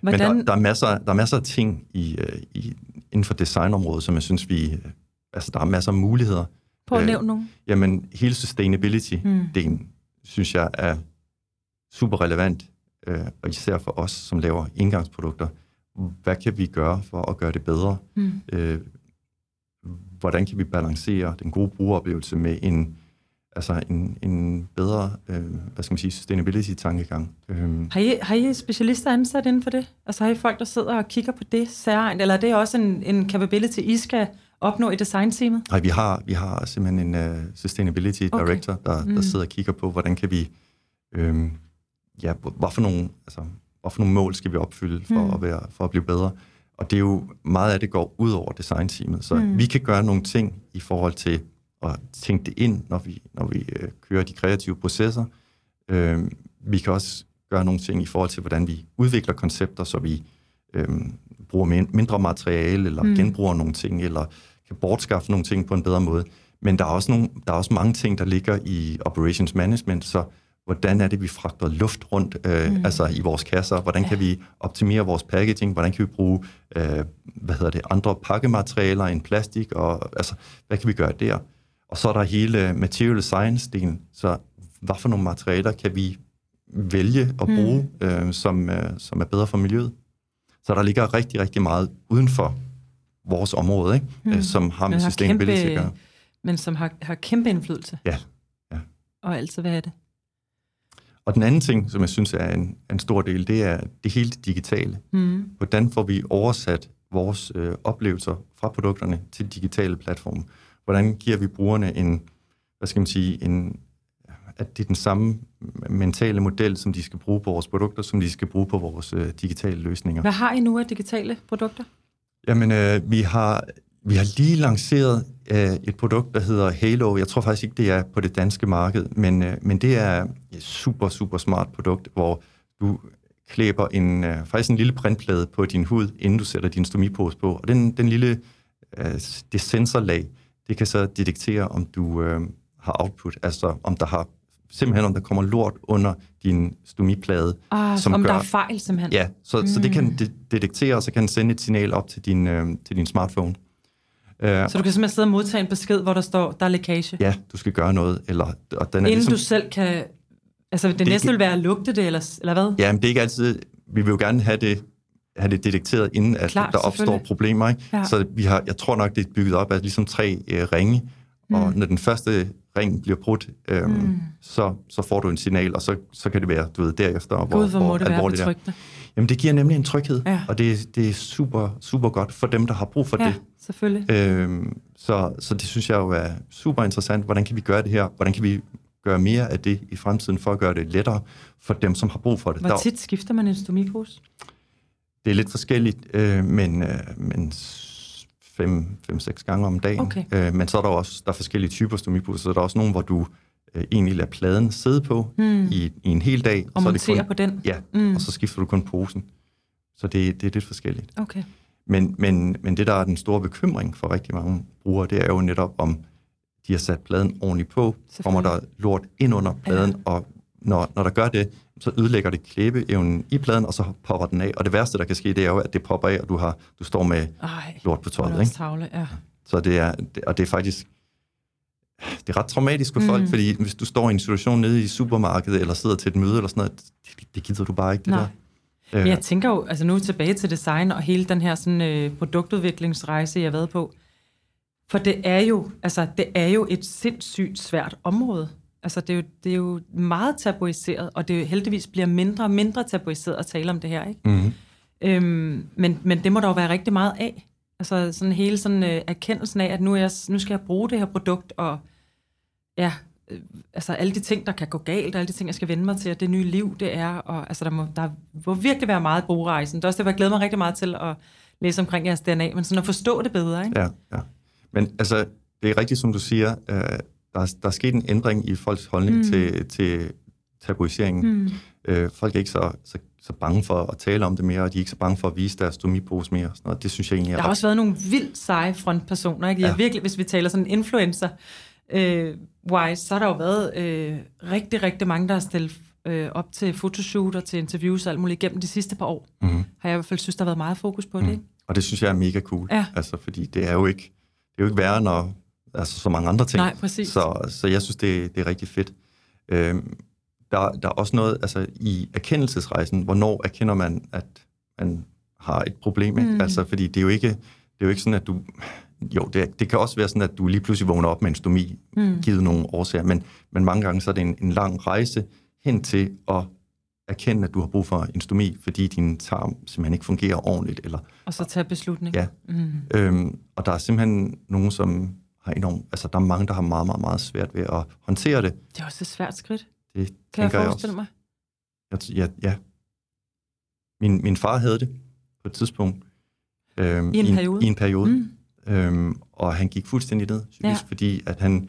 Speaker 3: Hvordan... Men der, der, er masser, der er masser af ting i, uh, i, inden for designområdet, som jeg synes, vi... Uh, altså, der er masser af muligheder.
Speaker 2: På at uh, nævne nogle.
Speaker 3: Jamen, hele sustainability-delen, mm. synes jeg er super relevant, uh, og især for os, som laver indgangsprodukter. Hvad kan vi gøre for at gøre det bedre? Mm. Uh, hvordan kan vi balancere den gode brugeroplevelse med en, altså en, en bedre, øh, hvad skal man sige, sustainability-tankegang.
Speaker 2: Øh. Har, I, har I specialister ansat inden for det? Altså har I folk, der sidder og kigger på det særligt, eller er det også en, en capability, I skal opnå i designteamet?
Speaker 3: Nej, vi har, vi har simpelthen en uh, sustainability director, okay. der, mm. der sidder og kigger på, hvordan kan vi, øh, ja, hvad for nogle, altså, hvad for nogle mål skal vi opfylde for, mm. at, være, for at blive bedre. Og det er jo, meget af det går ud over designteamet, så mm. vi kan gøre nogle ting i forhold til at tænke det ind, når vi, når vi øh, kører de kreative processer. Øh, vi kan også gøre nogle ting i forhold til, hvordan vi udvikler koncepter, så vi øh, bruger mindre materiale, eller mm. genbruger nogle ting, eller kan bortskaffe nogle ting på en bedre måde. Men der er også, nogle, der er også mange ting, der ligger i operations management, så hvordan er det, vi fragter luft rundt øh, mm. altså i vores kasser, hvordan kan vi optimere vores packaging, hvordan kan vi bruge øh, hvad hedder det, andre pakkematerialer end plastik, og altså, hvad kan vi gøre der? Og så er der hele material science-delen, så hvad for nogle materialer kan vi vælge at bruge, mm. øh, som, øh, som er bedre for miljøet? Så der ligger rigtig, rigtig meget uden for vores område, ikke? Mm. Øh, som har med sustainability at gøre.
Speaker 2: Men som har, har kæmpe indflydelse.
Speaker 3: Ja. ja.
Speaker 2: Og altid vil have det.
Speaker 3: Og den anden ting, som jeg synes er en, en stor del, det er det helt digitale. Mm. Hvordan får vi oversat vores øh, oplevelser fra produkterne til digitale platforme? Hvordan giver vi brugerne en, hvad skal man sige, en, at det er den samme mentale model, som de skal bruge på vores produkter, som de skal bruge på vores øh, digitale løsninger.
Speaker 2: Hvad har I nu af digitale produkter?
Speaker 3: Jamen, øh, vi har vi har lige lanceret øh, et produkt, der hedder Halo. Jeg tror faktisk ikke, det er på det danske marked, men, øh, men det er et super, super smart produkt, hvor du klæber en, øh, faktisk en lille printplade på din hud, inden du sætter din stomipose på. Og den, den lille øh, det sensorlag, det kan så detektere, om du øh, har output, altså om der har simpelthen om der kommer lort under din stomiplade.
Speaker 2: Ah, som om gør, der er fejl simpelthen.
Speaker 3: Ja, så, mm. så det kan mm. de- detektere, og så kan den sende et signal op til din, øh, til din smartphone.
Speaker 2: Uh, så du kan simpelthen sidde og modtage en besked, hvor der står, der er lækage?
Speaker 3: Ja, du skal gøre noget. Eller,
Speaker 2: og den er Inden ligesom, du selv kan... Altså, det, det næste vil være at lugte det, eller, eller hvad?
Speaker 3: Ja, men det er ikke altid... Vi vil jo gerne have det, have det detekteret, inden at Klar, der opstår problemer. Ikke? Ja. Så vi har, jeg tror nok, det er bygget op af ligesom tre uh, ringe, mm. og når den første ring bliver brudt, øhm, mm. så, så får du en signal, og så, så kan det være, du ved, derefter,
Speaker 2: Gud, hvor, hvor, hvor det alvorligt det er.
Speaker 3: Jamen, det giver nemlig en tryghed, ja. og det, det er super, super godt for dem, der har brug for
Speaker 2: ja,
Speaker 3: det.
Speaker 2: selvfølgelig.
Speaker 3: Øhm, så, så det synes jeg jo er super interessant. Hvordan kan vi gøre det her? Hvordan kan vi gøre mere af det i fremtiden, for at gøre det lettere for dem, som har brug for det?
Speaker 2: Hvor tit skifter man en stomipose?
Speaker 3: Det er lidt forskelligt, øh, men, øh, men fem, fem, seks gange om dagen.
Speaker 2: Okay.
Speaker 3: Øh, men så er der også der er forskellige typer stomiposer, så der er også nogle, hvor du øh, egentlig lade pladen sidde på
Speaker 2: Hmm.
Speaker 3: i, i en hel dag.
Speaker 2: Og
Speaker 3: så det
Speaker 2: montere
Speaker 3: kun,
Speaker 2: på den.
Speaker 3: Ja,
Speaker 2: Mm.
Speaker 3: og så skifter du kun posen. Så det, det er lidt forskelligt.
Speaker 2: Okay.
Speaker 3: Men, men, men det, der er den store bekymring for rigtig mange brugere, det er jo netop, om de har sat pladen ordentligt på, kommer der lort ind under pladen, ja. og når, når der gør det, så ødelægger det klæbeevnen i pladen, og så popper den af. Og det værste, der kan ske, det er jo, at det popper af, og du, har, du står med
Speaker 2: Ej,
Speaker 3: lort på tøjet. Ikke?
Speaker 2: tavle, ja.
Speaker 3: Så det er, og det er faktisk, det er ret traumatisk for
Speaker 2: Mm.
Speaker 3: folk, fordi hvis du står i en situation nede i supermarkedet, eller sidder til et møde, eller sådan noget, det, det gider du bare ikke, det
Speaker 2: Nej.
Speaker 3: der.
Speaker 2: Men
Speaker 3: Øh,
Speaker 2: jeg tænker jo, altså nu tilbage til design og hele den her sådan, øh, produktudviklingsrejse, jeg har været på. For det er jo, altså, det er jo et sindssygt svært område. Altså, det er, jo, det er jo meget tabuiseret, og det er heldigvis bliver mindre og mindre tabuiseret at tale om det her, ikke?
Speaker 3: mm,
Speaker 2: Øhm, men, men det må der jo være rigtig meget af. Altså sådan hele sådan øh, erkendelsen af, at nu, er jeg, nu skal jeg bruge det her produkt, og ja, øh, altså alle de ting, der kan gå galt, og alle de ting, jeg skal vende mig til, og det nye liv, det er, og altså der må, der må virkelig være meget brugerejsen. Det er også det, jeg glæder mig rigtig meget til at læse omkring jeres DNA, men sådan at forstå det bedre, ikke?
Speaker 3: ja, ja. Men altså, det er rigtigt, som du siger, øh, der, er, der er sket en ændring i folks holdning
Speaker 2: Mm.
Speaker 3: mm. til, til tabuiseringen.
Speaker 2: Hmm.
Speaker 3: Øh, folk er ikke så, så, så bange for at tale om det mere, og de er ikke så bange for at vise deres stomipose mere. og Sådan noget. Det synes jeg egentlig er
Speaker 2: Der har
Speaker 3: ret-
Speaker 2: også været nogle vildt seje frontpersoner, ikke? Ja. Virkelig, hvis vi taler sådan influencer øh, wise, så har der jo været øh, rigtig, rigtig mange, der har stillet øh, op til fotoshoot og til interviews og alt muligt igennem de sidste par år.
Speaker 3: Mhm.
Speaker 2: Har jeg i hvert fald synes, der har været meget fokus på det,
Speaker 3: Mm.
Speaker 2: ikke?
Speaker 3: Og det synes jeg er mega cool.
Speaker 2: Ja.
Speaker 3: Altså, fordi det er jo ikke, det er jo ikke værre, når altså, så mange andre ting.
Speaker 2: Nej, præcis.
Speaker 3: Så, så jeg synes, det, det er rigtig fedt. Øhm, der, der er også noget altså, i erkendelsesrejsen. Hvornår erkender man, at man har et problem? Ikke?
Speaker 2: Mm.
Speaker 3: Altså, fordi det er jo ikke, det er jo ikke sådan, at du... Jo, det, det kan også være sådan, at du lige pludselig vågner op med en stomi,
Speaker 2: Mm.
Speaker 3: givet nogle årsager, men, men mange gange så er det en, en lang rejse hen til at erkende, at du har brug for en stomi, fordi din tarm simpelthen ikke fungerer ordentligt, eller
Speaker 2: Og så tage beslutning.
Speaker 3: Ja.
Speaker 2: Mm.
Speaker 3: Øhm, og der er simpelthen nogen, som har enormt... Altså, der er mange, der har meget, meget, meget svært ved at håndtere det.
Speaker 2: Det er også et svært skridt,
Speaker 3: Det
Speaker 2: kan jeg
Speaker 3: jeg,
Speaker 2: forestille
Speaker 3: også.
Speaker 2: mig.
Speaker 3: Jeg, ja, ja. Min, min far havde det på et tidspunkt. Øhm,
Speaker 2: I en periode?
Speaker 3: I en periode.
Speaker 2: Mm.
Speaker 3: Øhm, og han gik fuldstændig ned, psykisk,
Speaker 2: Ja.
Speaker 3: fordi at han,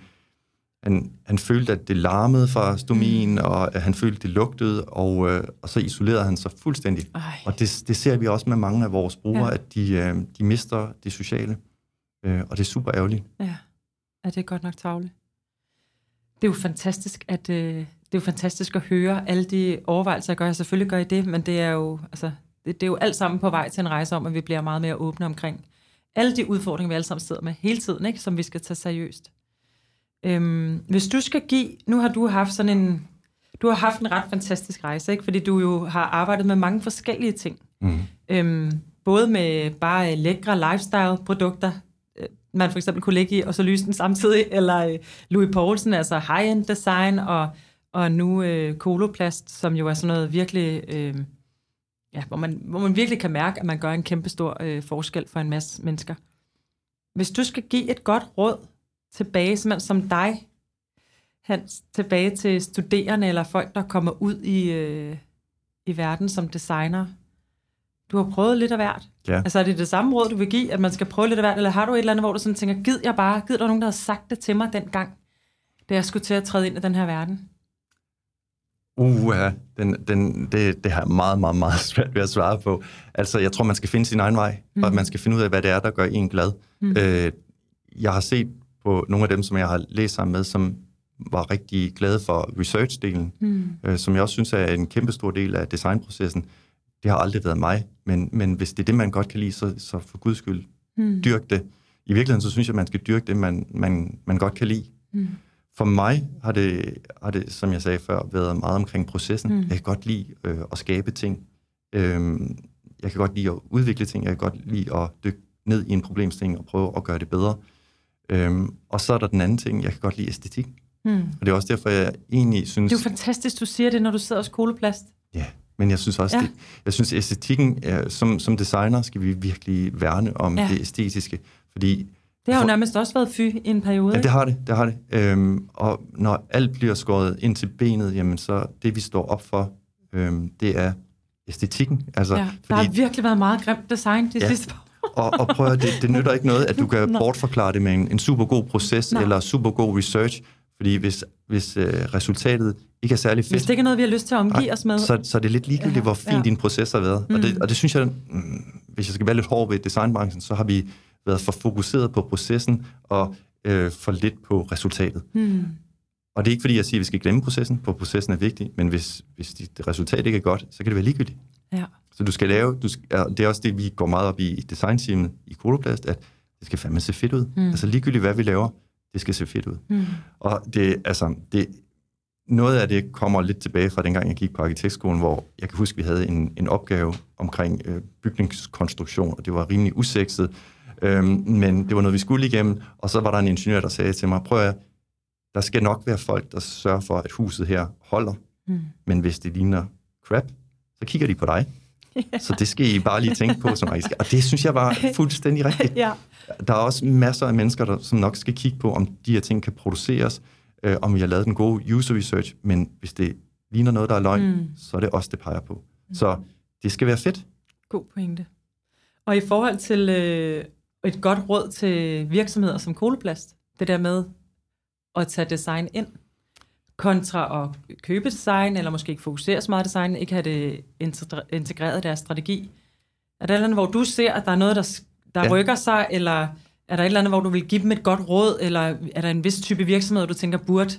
Speaker 3: han, han følte, at det larmede fra stomien,
Speaker 2: Mm.
Speaker 3: og at han følte, at det lugtede, og, øh, og så isolerede han sig fuldstændig.
Speaker 2: Ej.
Speaker 3: Og det, det ser vi også med mange af vores brugere,
Speaker 2: ja.
Speaker 3: at de, øh, de mister det sociale, øh, og det er super ærgerligt.
Speaker 2: Ja. ja, det er godt nok tavle. Det er jo fantastisk, at øh, det er jo fantastisk at høre alle de overvejelser, jeg gør. Jeg selvfølgelig gør I det, men det er jo, altså, det, det er jo alt sammen på vej til en rejse om, at vi bliver meget mere åbne omkring alle de udfordringer, vi alle sammen sidder med hele tiden, ikke? som vi skal tage seriøst. Øhm, hvis du skal give, nu har du haft sådan en, du har haft en ret fantastisk rejse, ikke? fordi du jo har arbejdet med mange forskellige ting.
Speaker 3: Mm.
Speaker 2: Øhm, både med bare lækre lifestyle-produkter, øh, man for eksempel kunne ligge i, og så lyse den samtidig, eller øh, Louis Poulsen, altså high-end design, og, og nu øh, Coloplast, som jo er sådan noget virkelig, øh, ja, hvor man, hvor man virkelig kan mærke, at man gør en kæmpe stor øh, forskel for en masse mennesker. Hvis du skal give et godt råd tilbage, simpelthen som dig, Hans, tilbage til studerende eller folk, der kommer ud i, øh, i verden som designer. Du har prøvet lidt af hvert.
Speaker 3: Ja.
Speaker 2: Altså er det det samme råd, du vil give, at man skal prøve lidt af hvert, eller har du et eller andet, hvor du sådan tænker, gid jeg bare, gid der nogen, der havde sagt det til mig dengang, da jeg skulle til at træde ind i den her verden?
Speaker 3: Uh, ja, den, den, det, det har meget, meget, meget svært ved at svare på. Altså, jeg tror, man skal finde sin egen vej, mm. og at man skal finde ud af, hvad det er, der gør en glad. Mm. Øh, jeg har set på nogle af dem, som jeg har læst sammen med, som var rigtig glade for research-delen,
Speaker 2: Mm.
Speaker 3: øh, som jeg også synes er en kæmpe stor del af designprocessen. Det har aldrig været mig, men, men hvis det er det, man godt kan lide, så, så for guds skyld,
Speaker 2: Mm.
Speaker 3: dyrk det. I virkeligheden, så synes jeg, man skal dyrke det, man, man, man godt kan lide.
Speaker 2: Mm.
Speaker 3: For mig har det, har det, som jeg sagde før, været meget omkring processen.
Speaker 2: Mm.
Speaker 3: Jeg kan godt lide øh, at skabe ting. Øhm, jeg kan godt lide at udvikle ting. Jeg kan godt lide at dykke ned i en problemstilling og prøve at gøre det bedre. Øhm, og så er der den anden ting, jeg kan godt lide æstetik.
Speaker 2: Mm.
Speaker 3: Og det er også derfor, jeg egentlig synes...
Speaker 2: Det er jo fantastisk, du siger det, når du sidder hos Koloplast.
Speaker 3: Ja, men jeg synes også,
Speaker 2: Ja.
Speaker 3: det, jeg synes æstetikken, er, som, som designer skal vi virkelig værne om
Speaker 2: ja.
Speaker 3: det æstetiske. Fordi
Speaker 2: Det har jo nærmest også været fy i en periode.
Speaker 3: Ja, det har det, det har det. Øhm, og når alt bliver skåret ind til benet, jamen så det vi står op for, øhm, det er æstetikken. Altså,
Speaker 2: ja, der har virkelig været meget grimt design de
Speaker 3: Ja.
Speaker 2: sidste par år.
Speaker 3: og, og prøv at det, det nytter ikke noget, at du kan bortforklare det med en, en super god proces
Speaker 2: Nej.
Speaker 3: eller super god research, Fordi hvis, hvis øh, resultatet ikke er særlig fedt,
Speaker 2: Hvis det ikke er noget, vi har lyst til at omgive
Speaker 3: Nej,
Speaker 2: os med.
Speaker 3: så, så er det lidt ligegyldigt,
Speaker 2: Ja,
Speaker 3: hvor fin
Speaker 2: ja.
Speaker 3: din proces har været. Mm. Og, det, og det synes jeg, mm, hvis jeg skal være lidt hård ved designbranchen, så har vi været for fokuseret på processen og øh, for lidt på resultatet.
Speaker 2: Hmm.
Speaker 3: Og det er ikke fordi, jeg siger, at vi skal glemme processen, for processen er vigtig, men hvis, hvis det resultat ikke er godt, så kan det være ligegyldigt.
Speaker 2: Ja.
Speaker 3: Så du skal lave, du skal, og det er også det, vi går meget op i i designteamet i Koloplast, at det skal fandme se fedt ud. Mm. Altså ligegyldigt, hvad vi laver, det skal se fedt ud.
Speaker 2: Mm.
Speaker 3: Og det, altså, det, noget af det kommer lidt tilbage fra dengang, jeg gik på arkitektskolen, hvor jeg kan huske, vi havde en, en opgave omkring øh, bygningskonstruktion, og det var rimelig usekset, øhm, men det var noget, vi skulle igennem, og så var der en ingeniør, der sagde til mig, prøv at der skal nok være folk, der sørger for, at huset her holder,
Speaker 2: Mm.
Speaker 3: men hvis det ligner crap, så kigger de på dig. Så det skal I bare lige tænke på som arkitekter. Og det synes jeg var fuldstændig rigtigt.
Speaker 2: Ja.
Speaker 3: Der er også masser af mennesker, der, som nok skal kigge på, om de her ting kan produceres, øh, om vi har lavet den gode user research, men hvis det ligner noget, der er løgn,
Speaker 2: Mm.
Speaker 3: mm. så er det os, det peger på. Så det skal være fedt.
Speaker 2: God pointe. Og i forhold til øh, et godt råd til virksomheder som Koloplast, det der med at tage design ind, kontra at købe design, eller måske ikke fokusere så meget design, ikke have det integreret i deres strategi. Er der et eller andet, hvor du ser, at der er noget, der, der ja. Rykker sig, eller er der et eller andet, hvor du vil give dem et godt råd, eller er der en vis type virksomhed, du tænker burde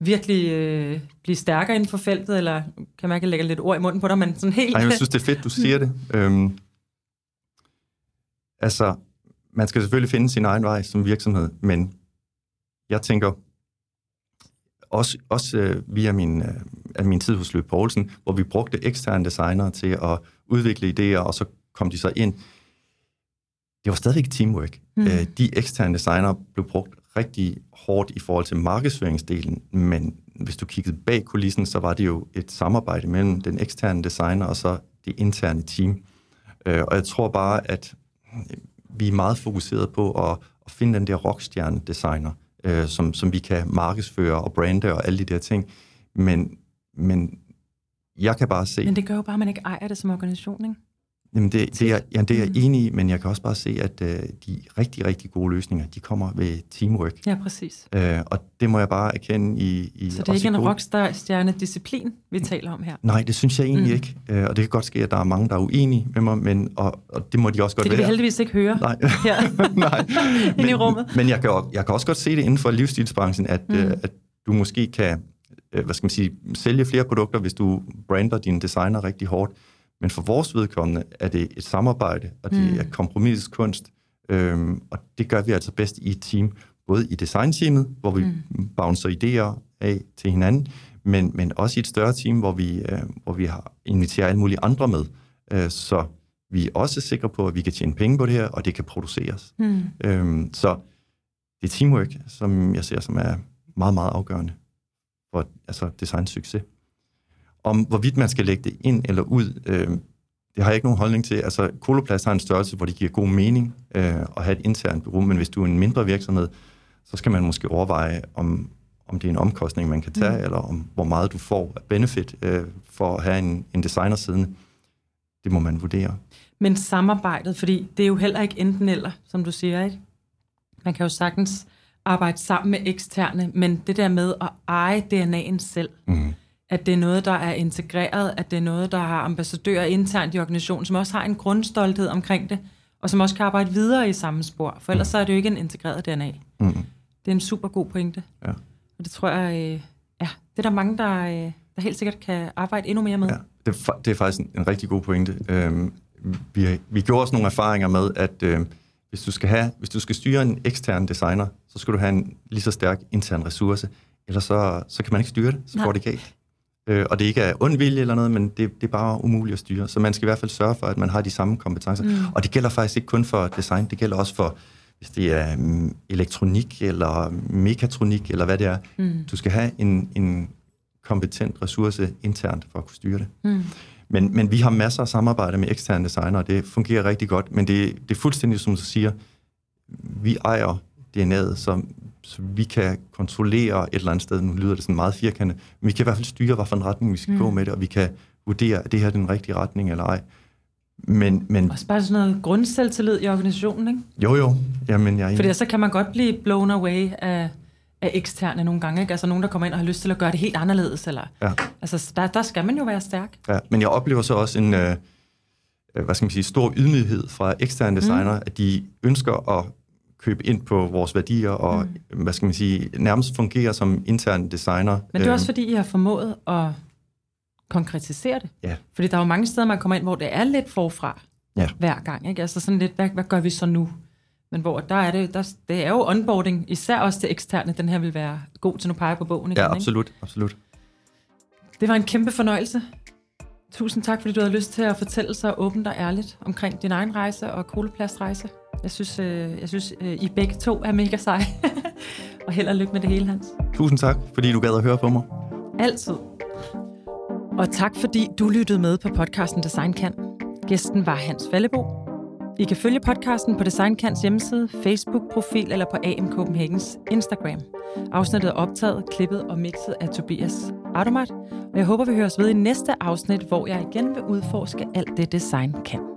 Speaker 2: virkelig øh, blive stærkere inden for feltet, eller kan man ikke lægge lidt ord i munden på dig, men sådan helt...
Speaker 3: Ej, jeg synes, det er fedt, du siger det. Øhm, altså, man skal selvfølgelig finde sin egen vej som virksomhed, men jeg tænker, også, også øh, via min, øh, min tid hos Løb Poulsen, hvor vi brugte eksterne designere til at udvikle idéer, og så kom de så ind. Det var stadigvæk teamwork.
Speaker 2: Mm.
Speaker 3: Øh, de eksterne designere blev brugt rigtig hårdt i forhold til markedsføringsdelen, men hvis du kiggede bag kulissen, så var det jo et samarbejde mellem den eksterne designer og så det interne team. Øh, og jeg tror bare, at vi er meget fokuseret på at, at finde den der rockstjerne-designer, øh, som, som vi kan markedsføre og brande og alle de der ting. Men, men jeg kan bare se...
Speaker 2: Men det gør jo bare, at man ikke ejer det som organisation, ikke?
Speaker 3: Jamen det, det, er, ja, det er jeg
Speaker 2: Mm.
Speaker 3: enig i, men jeg kan også bare se, at øh, de rigtig, rigtig gode løsninger, de kommer ved teamwork.
Speaker 2: Ja, præcis.
Speaker 3: Øh, og det må jeg bare erkende i... i
Speaker 2: Så det er ikke en rockstar-stjerne-disciplin, vi taler om her.
Speaker 3: Nej, det synes jeg egentlig
Speaker 2: Mm.
Speaker 3: ikke. Øh, og det kan godt ske, at der er mange, der er uenige med mig, men, og, og det må de også godt
Speaker 2: Det kan vi
Speaker 3: være.
Speaker 2: heldigvis ikke høre
Speaker 3: Nej.
Speaker 2: her
Speaker 3: Nej.
Speaker 2: inde i rummet.
Speaker 3: Men jeg kan, også- jeg kan også godt se det inden for livsstilsbranchen, at,
Speaker 2: Mm.
Speaker 3: mm. øh, at du måske kan øh, hvad skal man sige, sælge flere produkter, hvis du brander dine designer rigtig hårdt. Men for vores vedkommende er det et samarbejde, og det
Speaker 2: Mm.
Speaker 3: mm. er kompromisets kunst. Øhm, og det gør vi altså bedst i et team, både i designteamet, hvor vi mm. bouncer idéer af til hinanden, men, men også i et større team, hvor vi, øh, hvor vi har inviterer alle mulige andre med. Øh, så vi er også sikre på, at vi kan tjene penge på det her, og det kan produceres.
Speaker 2: Hmm.
Speaker 3: Øhm, så det er teamwork, som jeg ser som er meget, meget afgørende for altså design succes. Om hvorvidt man skal lægge det ind eller ud, øh, det har jeg ikke nogen holdning til. Altså, Koloplast har en størrelse, hvor det giver god mening øh, at have et internt bureau, men hvis du er en mindre virksomhed, så skal man måske overveje, om, om det er en omkostning, man kan tage, mm. eller om hvor meget du får af benefit øh, for at have en, en designer siddende. Det må man vurdere.
Speaker 2: Men samarbejdet, fordi det er jo heller ikke enten eller, som du siger, ikke? Man kan jo sagtens arbejde sammen med eksterne, men det der med at eje DNA'en selv,
Speaker 3: Mm.
Speaker 2: At det er noget, der er integreret, at det er noget, der har ambassadører internt i organisationen, som også har en grundstolthed omkring det, og som også kan arbejde videre i samme spor, for ellers så er det jo ikke en integreret DNA.
Speaker 3: Mm.
Speaker 2: Det er en super god pointe.
Speaker 3: Ja.
Speaker 2: Og det tror jeg, øh, ja, det er der mange, der, øh, der helt sikkert kan arbejde endnu mere med.
Speaker 3: Ja, det, er, det er faktisk en, en rigtig god pointe. Øhm, vi, vi gjorde også nogle erfaringer med, at øh, hvis, du skal have, hvis du skal styre en ekstern designer, så skal du have en lige så stærk intern ressource, ellers så, så kan man ikke styre det, så
Speaker 2: Nej.
Speaker 3: går det galt. Øh, og det ikke er ond vilje eller noget, men det, det er bare umuligt at styre. Så man skal i hvert fald sørge for, at man har de samme kompetencer.
Speaker 2: Mm.
Speaker 3: Og det gælder faktisk ikke kun for design, det gælder også for, hvis det er mm, elektronik eller mekatronik eller hvad det er.
Speaker 2: Mm.
Speaker 3: Du skal have en, en kompetent ressource internt for at kunne styre det.
Speaker 2: Mm.
Speaker 3: Men, men vi har masser af samarbejde med eksterne designer, og det fungerer rigtig godt. Men det, det er fuldstændig, som du siger, vi ejer DNA'et, så, så vi kan kontrollere et eller andet sted. Nu lyder det sådan meget firkantet, men vi kan i hvert fald styre, hvad for en retning vi skal
Speaker 2: Mm.
Speaker 3: gå med det, og vi kan vurdere, at det her er den rigtige retning eller ej. Men, men
Speaker 2: Også bare sådan noget grundselvtillid i organisationen, ikke?
Speaker 3: jo jo, jamen jeg.
Speaker 2: Fordi så kan man godt blive blown away af, af eksterne nogle gange. Ikke? Altså nogen, der kommer ind og har lyst til at gøre det helt anderledes. Eller,
Speaker 3: Ja.
Speaker 2: altså, der, der skal man jo være stærk.
Speaker 3: Ja, men jeg oplever så også en, øh, øh, hvad skal man sige, stor ydmyghed fra eksterne designer, mm. at de ønsker at købe ind på vores værdier og, mm. hvad skal man sige, nærmest fungere som interne designer.
Speaker 2: Men det er også
Speaker 3: Øhm,
Speaker 2: fordi, I har formået at konkretisere det.
Speaker 3: Ja.
Speaker 2: Fordi der er jo mange steder, man kommer ind, hvor det er lidt forfra
Speaker 3: Ja.
Speaker 2: hver gang. Ikke? Altså sådan lidt, hvad, hvad gør vi så nu? Men hvor der er det, der, det er jo onboarding, især også til eksterne, den her vil være god til nu pege på bogen igen.
Speaker 3: Ja,
Speaker 2: ikke?
Speaker 3: absolut, absolut.
Speaker 2: Det var en kæmpe fornøjelse. Tusind tak, fordi du havde lyst til at fortælle så åbent og ærligt omkring din egen rejse og koloplastrejse. Jeg synes, øh, jeg synes øh, I begge to er mega seje. og held og lykke med det hele, Hans.
Speaker 3: Tusind tak, fordi du gad at høre på mig.
Speaker 2: Altid. Og tak, fordi du lyttede med på podcasten Design Kan. Gæsten var Hans Fallebo. I kan følge podcasten på Design Kans hjemmeside, Facebook-profil eller på AM Copenhagens Instagram. Afsnittet er optaget, klippet og mixet af Tobias Automat, og jeg håber, vi høres ved i næste afsnit, hvor jeg igen vil udforske alt det, design kan.